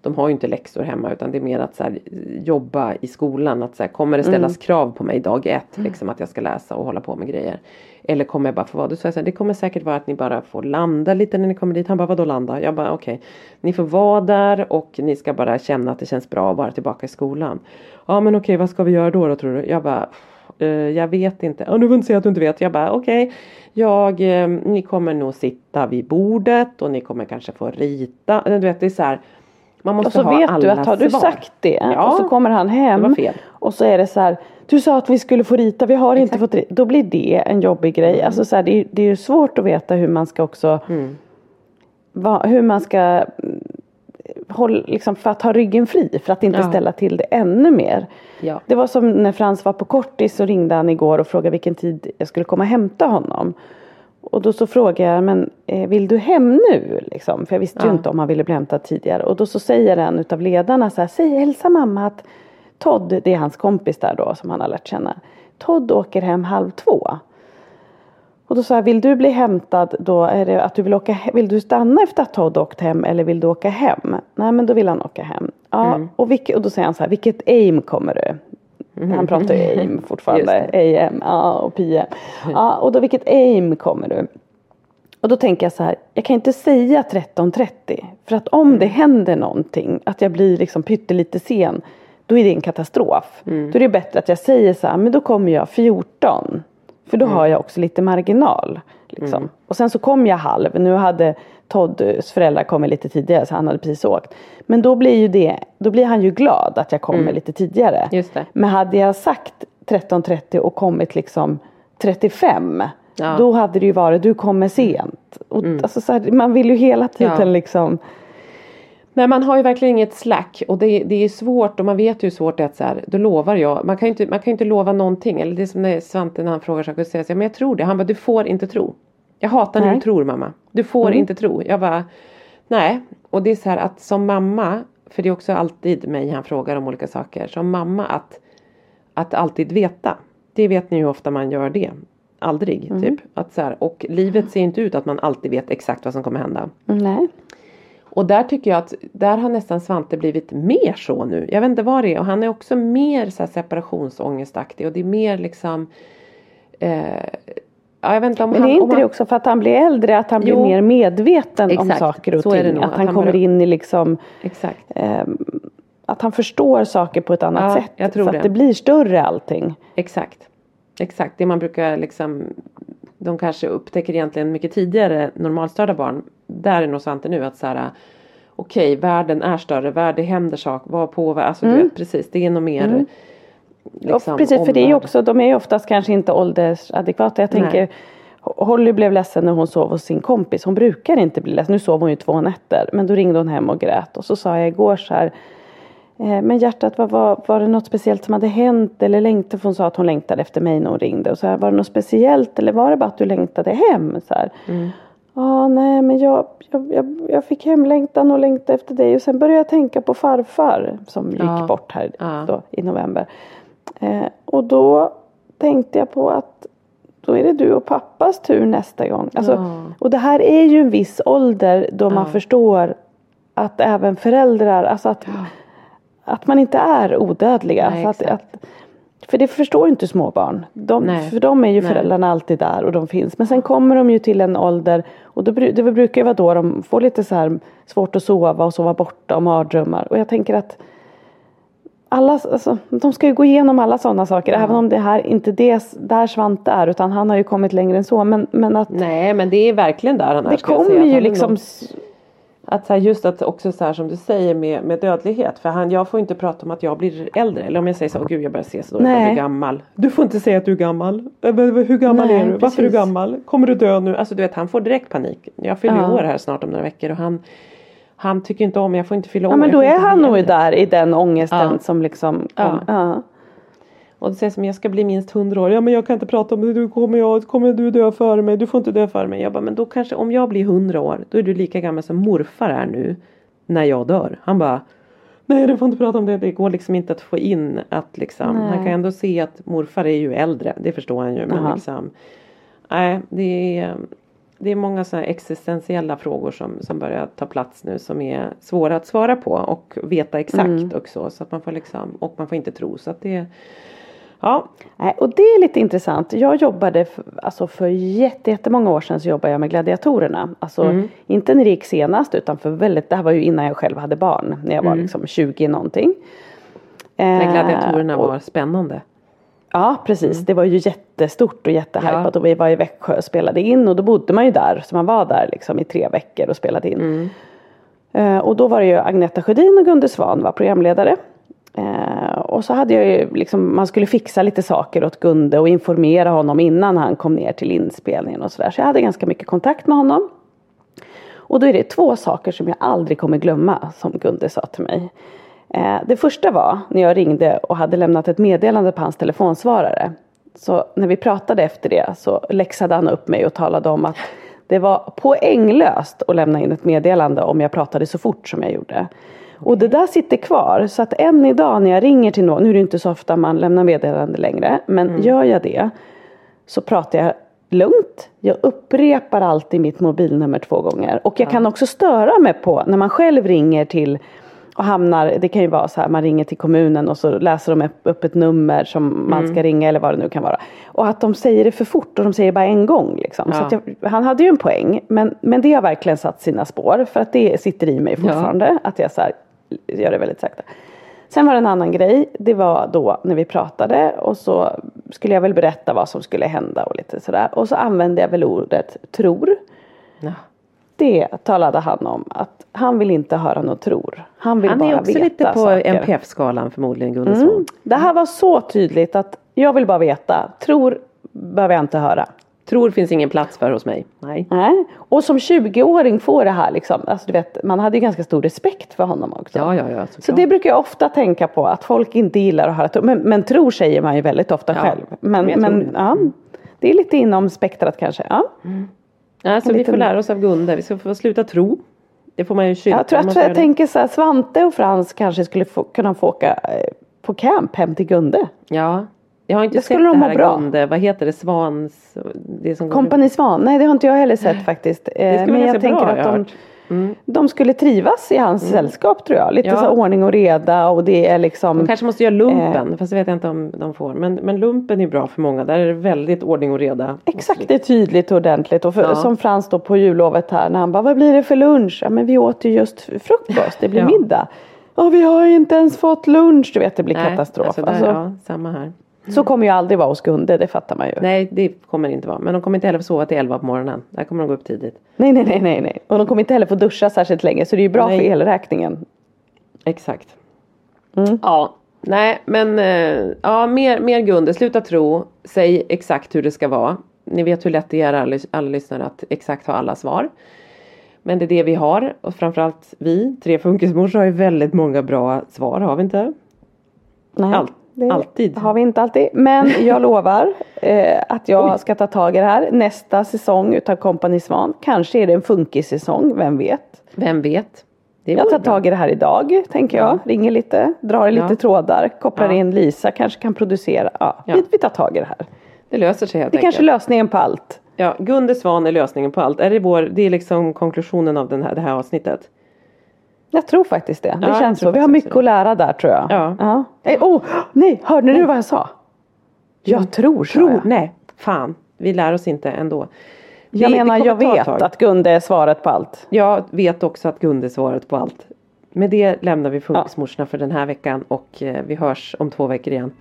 de har ju inte läxor hemma utan det är mer att så här, jobba i skolan. Att så här, kommer det ställas mm. krav på mig dag ett mm. liksom att jag ska läsa och hålla på med grejer. Eller kommer jag bara få vara? Då sa jag så här, det kommer säkert vara att ni bara får landa lite när ni kommer dit. Han bara vadå landa? Jag bara okej. Okay. Ni får vara där och ni ska bara känna att det känns bra att vara tillbaka i skolan. Ja men okej okay, vad ska vi göra då, då tror du? Jag bara Uh, jag vet inte. Ja, du får inte säga att du inte vet. Jag bara okej. Okay. Jag, uh, ni kommer nog sitta vid bordet och ni kommer kanske få rita. Du vet det är så här. Man måste och så ha vet du att har du svar. sagt det ja, och så kommer han hem och så är det så här Du sa att vi skulle få rita, vi har Exakt. inte fått rita. Då blir det en jobbig grej. Mm. Alltså så här, det, är, det är ju svårt att veta hur man ska också mm. va, Hur man ska håll, liksom för att ha ryggen fri för att inte ja. ställa till det ännu mer. Ja. Det var som när Frans var på kortis så ringde han igår och frågade vilken tid jag skulle komma och hämta honom. Och då så frågade jag, men eh, vill du hem nu? Liksom, för jag visste ja. ju inte om han ville bli hämtad tidigare. Och då så säger en utav ledarna så här, säg hälsa mamma att Todd, det är hans kompis där då som han har lärt känna. Todd åker hem halv två. Och då sa jag, vill du bli hämtad då? Är det att du vill åka Vill du stanna efter att Todd åkt hem eller vill du åka hem? Nej men då vill han åka hem. Ja, mm. och, och då säger han så här, vilket aim kommer du? Mm. Han pratar ju aim fortfarande. AM ja, och PM. Ja, och då vilket aim kommer du? Och då tänker jag så här, jag kan inte säga 13.30. För att om det händer någonting, att jag blir liksom pyttelite sen, då är det en katastrof. Mm. Då är det bättre att jag säger så här, men då kommer jag 14. För då mm. har jag också lite marginal. Liksom. Mm. Och sen så kom jag halv. Nu hade Todds föräldrar kommit lite tidigare så han hade precis åkt. Men då blir ju det, då blir han ju glad att jag kommer mm. lite tidigare. Men hade jag sagt 13.30 och kommit liksom 35 ja. då hade det ju varit du kommer sent. Och, mm. alltså, så här, man vill ju hela tiden ja. liksom men man har ju verkligen inget slack och det, det är svårt och man vet ju hur svårt det är att så här, då lovar jag. Man kan ju inte, man kan inte lova någonting. Eller det är som när Svante när han frågar saker och säger så men jag tror det. Han bara, du får inte tro. Jag hatar när du tror mamma. Du får mm. inte tro. Jag bara, nej. Och det är så här att som mamma, för det är också alltid mig han frågar om olika saker. Som mamma att, att alltid veta. Det vet ni hur ofta man gör det. Aldrig, mm. typ. Att så här, och livet ser inte ut att man alltid vet exakt vad som kommer hända. Nej. Och där tycker jag att där har nästan Svante blivit mer så nu. Jag vet inte vad det är och han är också mer så här separationsångestaktig och det är mer liksom eh, Ja, jag vet inte om Men han, är inte han... det också för att han blir äldre att han blir mer medveten Exakt. om saker och ting? Att, att, han, kommer bör... in i liksom. Eh, att han förstår saker på ett annat ja, sätt. Jag tror för det. att det blir större allting. Exakt. Exakt, det man brukar liksom De kanske upptäcker egentligen mycket tidigare normalstörda barn där är nog Svante nu att så här okej, okay, världen är större, världen händer saker, vad på, alltså mm. du vet precis, det är nog mer mm. Liksom, precis, omvärld. för det är också, de är ju oftast kanske inte åldersadekvata. Jag tänker Nej. Holly blev ledsen när hon sov hos sin kompis. Hon brukar inte bli ledsen. Nu sov hon ju två nätter. Men då ringde hon hem och grät. Och så sa jag igår så här. Eh, men hjärtat, var, var, var det något speciellt som hade hänt? Eller längtade? För hon sa att hon längtade efter mig när hon ringde. Och så här, var det något speciellt? Eller var det bara att du längtade hem? Så här. Mm. Ja, nej men jag, jag, jag, jag fick hemlängtan och längtade efter dig och sen började jag tänka på farfar som gick ja. bort här ja. då, i november. Eh, och då tänkte jag på att då är det du och pappas tur nästa gång. Alltså, ja. Och det här är ju en viss ålder då man förstår att även föräldrar, alltså att, att man inte är odödliga. Nej, alltså att, att, för det förstår inte småbarn. De, för dem är ju föräldrarna Nej. alltid där och de finns. Men sen kommer de ju till en ålder och då, det brukar ju vara då de får lite så här svårt att sova och sova borta och mardrömmar. Och jag tänker att alla, alltså, de ska ju gå igenom alla sådana saker. Mm. Även om det här inte det där Svante är. Utan han har ju kommit längre än så. Men, men att, Nej men det är verkligen där han är. Det kommer ju liksom att så här, just att också så här som du säger med, med dödlighet. För han, jag får inte prata om att jag blir äldre. Eller om jag säger så, åh gud jag börjar se så dåligt, jag blir gammal. Du får inte säga att du är gammal. Hur gammal Nej, är du? Precis. Varför är du gammal? Kommer du dö nu? Alltså du vet han får direkt panik. Jag fyller ja. år här snart om några veckor och han han tycker inte om, jag får inte fylla år. Ja men då är han nog där i den ångesten ja. som liksom kom, ja. Och det sägs som jag ska bli minst hundra år. Ja men jag kan inte prata om det. Du kommer, jag, kommer du dö före mig? Du får inte dö före mig. Jag bara, men då kanske om jag blir hundra år. Då är du lika gammal som morfar är nu. När jag dör. Han bara. Nej du får inte prata om det. Det går liksom inte att få in att liksom. Nej. Han kan ändå se att morfar är ju äldre. Det förstår han ju. Men Aha. liksom. Nej det är. Det är många sådana existentiella frågor som, som börjar ta plats nu som är svåra att svara på och veta exakt mm. också. Så att man får liksom, och man får inte tro. Så att det Ja, och det är lite intressant. Jag jobbade för, alltså för jättemånga år sedan så jobbade jag med gladiatorerna. Alltså mm. inte det gick senast utan för väldigt, det här var ju innan jag själv hade barn. När jag var mm. liksom 20 någonting. När gladiatorerna eh, var spännande. Ja precis, mm. det var ju jättestort och jättehypat ja. och vi var i Växjö och spelade in och då bodde man ju där. Så man var där liksom i tre veckor och spelade in. Mm. Eh, och då var det ju Agneta Sjödin och Gunde Svan var programledare. Eh, och så hade jag ju liksom, man skulle fixa lite saker åt Gunde och informera honom innan han kom ner till inspelningen och sådär. Så jag hade ganska mycket kontakt med honom. Och då är det två saker som jag aldrig kommer glömma som Gunde sa till mig. Eh, det första var när jag ringde och hade lämnat ett meddelande på hans telefonsvarare. Så när vi pratade efter det så läxade han upp mig och talade om att det var poänglöst att lämna in ett meddelande om jag pratade så fort som jag gjorde. Och det där sitter kvar så att än idag när jag ringer till någon, nu är det inte så ofta man lämnar meddelande längre, men mm. gör jag det så pratar jag lugnt. Jag upprepar alltid mitt mobilnummer två gånger. Och jag ja. kan också störa mig på när man själv ringer till och hamnar, det kan ju vara så här, man ringer till kommunen och så läser de upp ett nummer som man mm. ska ringa eller vad det nu kan vara. Och att de säger det för fort och de säger det bara en gång. Liksom. Ja. Så jag, han hade ju en poäng, men, men det har verkligen satt sina spår för att det sitter i mig fortfarande. Ja. Att jag så här, gör det väldigt sakta. Sen var det en annan grej. Det var då när vi pratade och så skulle jag väl berätta vad som skulle hända och lite sådär. Och så använde jag väl ordet tror. Ja. Det talade han om att han vill inte höra något tror. Han vill han bara veta Han är också lite på NPF-skalan förmodligen Gunnarsson. Mm. Det här var så tydligt att jag vill bara veta. Tror behöver jag inte höra. Tror finns ingen plats för hos mig. Nej. Nej. Och som 20-åring får det här liksom, alltså du vet, man hade ju ganska stor respekt för honom också. Ja, ja, ja, så det brukar jag ofta tänka på, att folk inte gillar att höra tro. Men, men tror säger man ju väldigt ofta ja. själv. Men, men, men ja, det är lite inom spektrat kanske. Ja. Mm. Alltså, vi får lära oss av Gunde, vi ska få sluta tro. Det får man ju kyrka. Jag tror, jag, tror jag tänker så här, Svante och Frans kanske skulle få, kunna få åka eh, på camp hem till Gunde. Ja, jag har inte det sett det här bra. Gunde, vad heter det, Svans? Det som Kompani Svan, nej det har inte jag heller sett faktiskt. Det eh, Men jag tänker bra, att de, mm. de skulle trivas i hans mm. sällskap tror jag. Lite ja. så ordning och reda och det är liksom. De kanske måste göra lumpen, eh, fast det vet jag inte om de får. Men, men lumpen är bra för många, där är det väldigt ordning och reda. Exakt, det är tydligt och ordentligt. Och för, ja. som Frans då på jullovet här när han bara, vad blir det för lunch? Ja men vi åt ju just frukost, det blir ja. middag. Och vi har ju inte ens fått lunch, du vet det blir Nej, katastrof. Alltså, där, alltså, ja, samma här. Så kommer ju aldrig vara hos Gunde, det fattar man ju. Nej, det kommer inte vara. Men de kommer inte heller få sova till 11 på morgonen. Där kommer de gå upp tidigt. Nej, nej, nej, nej, nej. Och de kommer inte heller få duscha särskilt länge. Så det är ju bra nej. för elräkningen. Exakt. Mm. Ja, nej, men äh, ja, mer, mer Gunde. Sluta tro. Säg exakt hur det ska vara. Ni vet hur lätt det är alla, alla lyssnare att exakt ha alla svar. Men det är det vi har och framförallt vi, tre funkismorsor har ju väldigt många bra svar, har vi inte? Nej. Allt det alltid. har vi inte alltid. Men jag lovar eh, att jag ska ta tag i det här. Nästa säsong utav Company Svan. Kanske är det en funkissäsong, vem vet? Vem vet? jag tar tag i det här idag, tänker jag. Ja. Ringer lite, drar i lite ja. trådar, kopplar ja. in Lisa, kanske kan producera. Ja, Vi, vi tar tag i det här. Det löser sig helt Det är kanske är lösningen på allt. Ja, Gunde Svan är lösningen på allt. Är det, vår, det är liksom konklusionen av den här, det här avsnittet. Jag tror faktiskt det. Det ja, känns så. Vi har mycket att lära där tror jag. Ja. ja. Eh, oh, nej, hörde nej. du vad jag sa? Jag mm. tror, tror jag. Nej, fan. Vi lär oss inte ändå. Jag vi, menar, jag vet att Gunde är svaret på allt. Jag vet också att Gunde är svaret på allt. Med det lämnar vi Funkismorsorna ja. för den här veckan och eh, vi hörs om två veckor igen.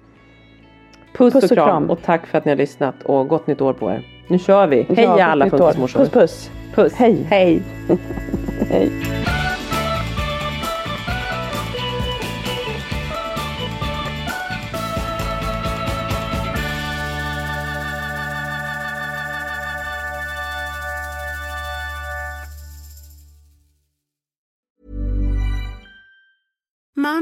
Puss, puss och, kram. och kram och tack för att ni har lyssnat och gott nytt år på er. Nu kör vi. Hej ja, alla Funkismorsor. Puss puss. Puss. Hej. Hej. Hej. Tom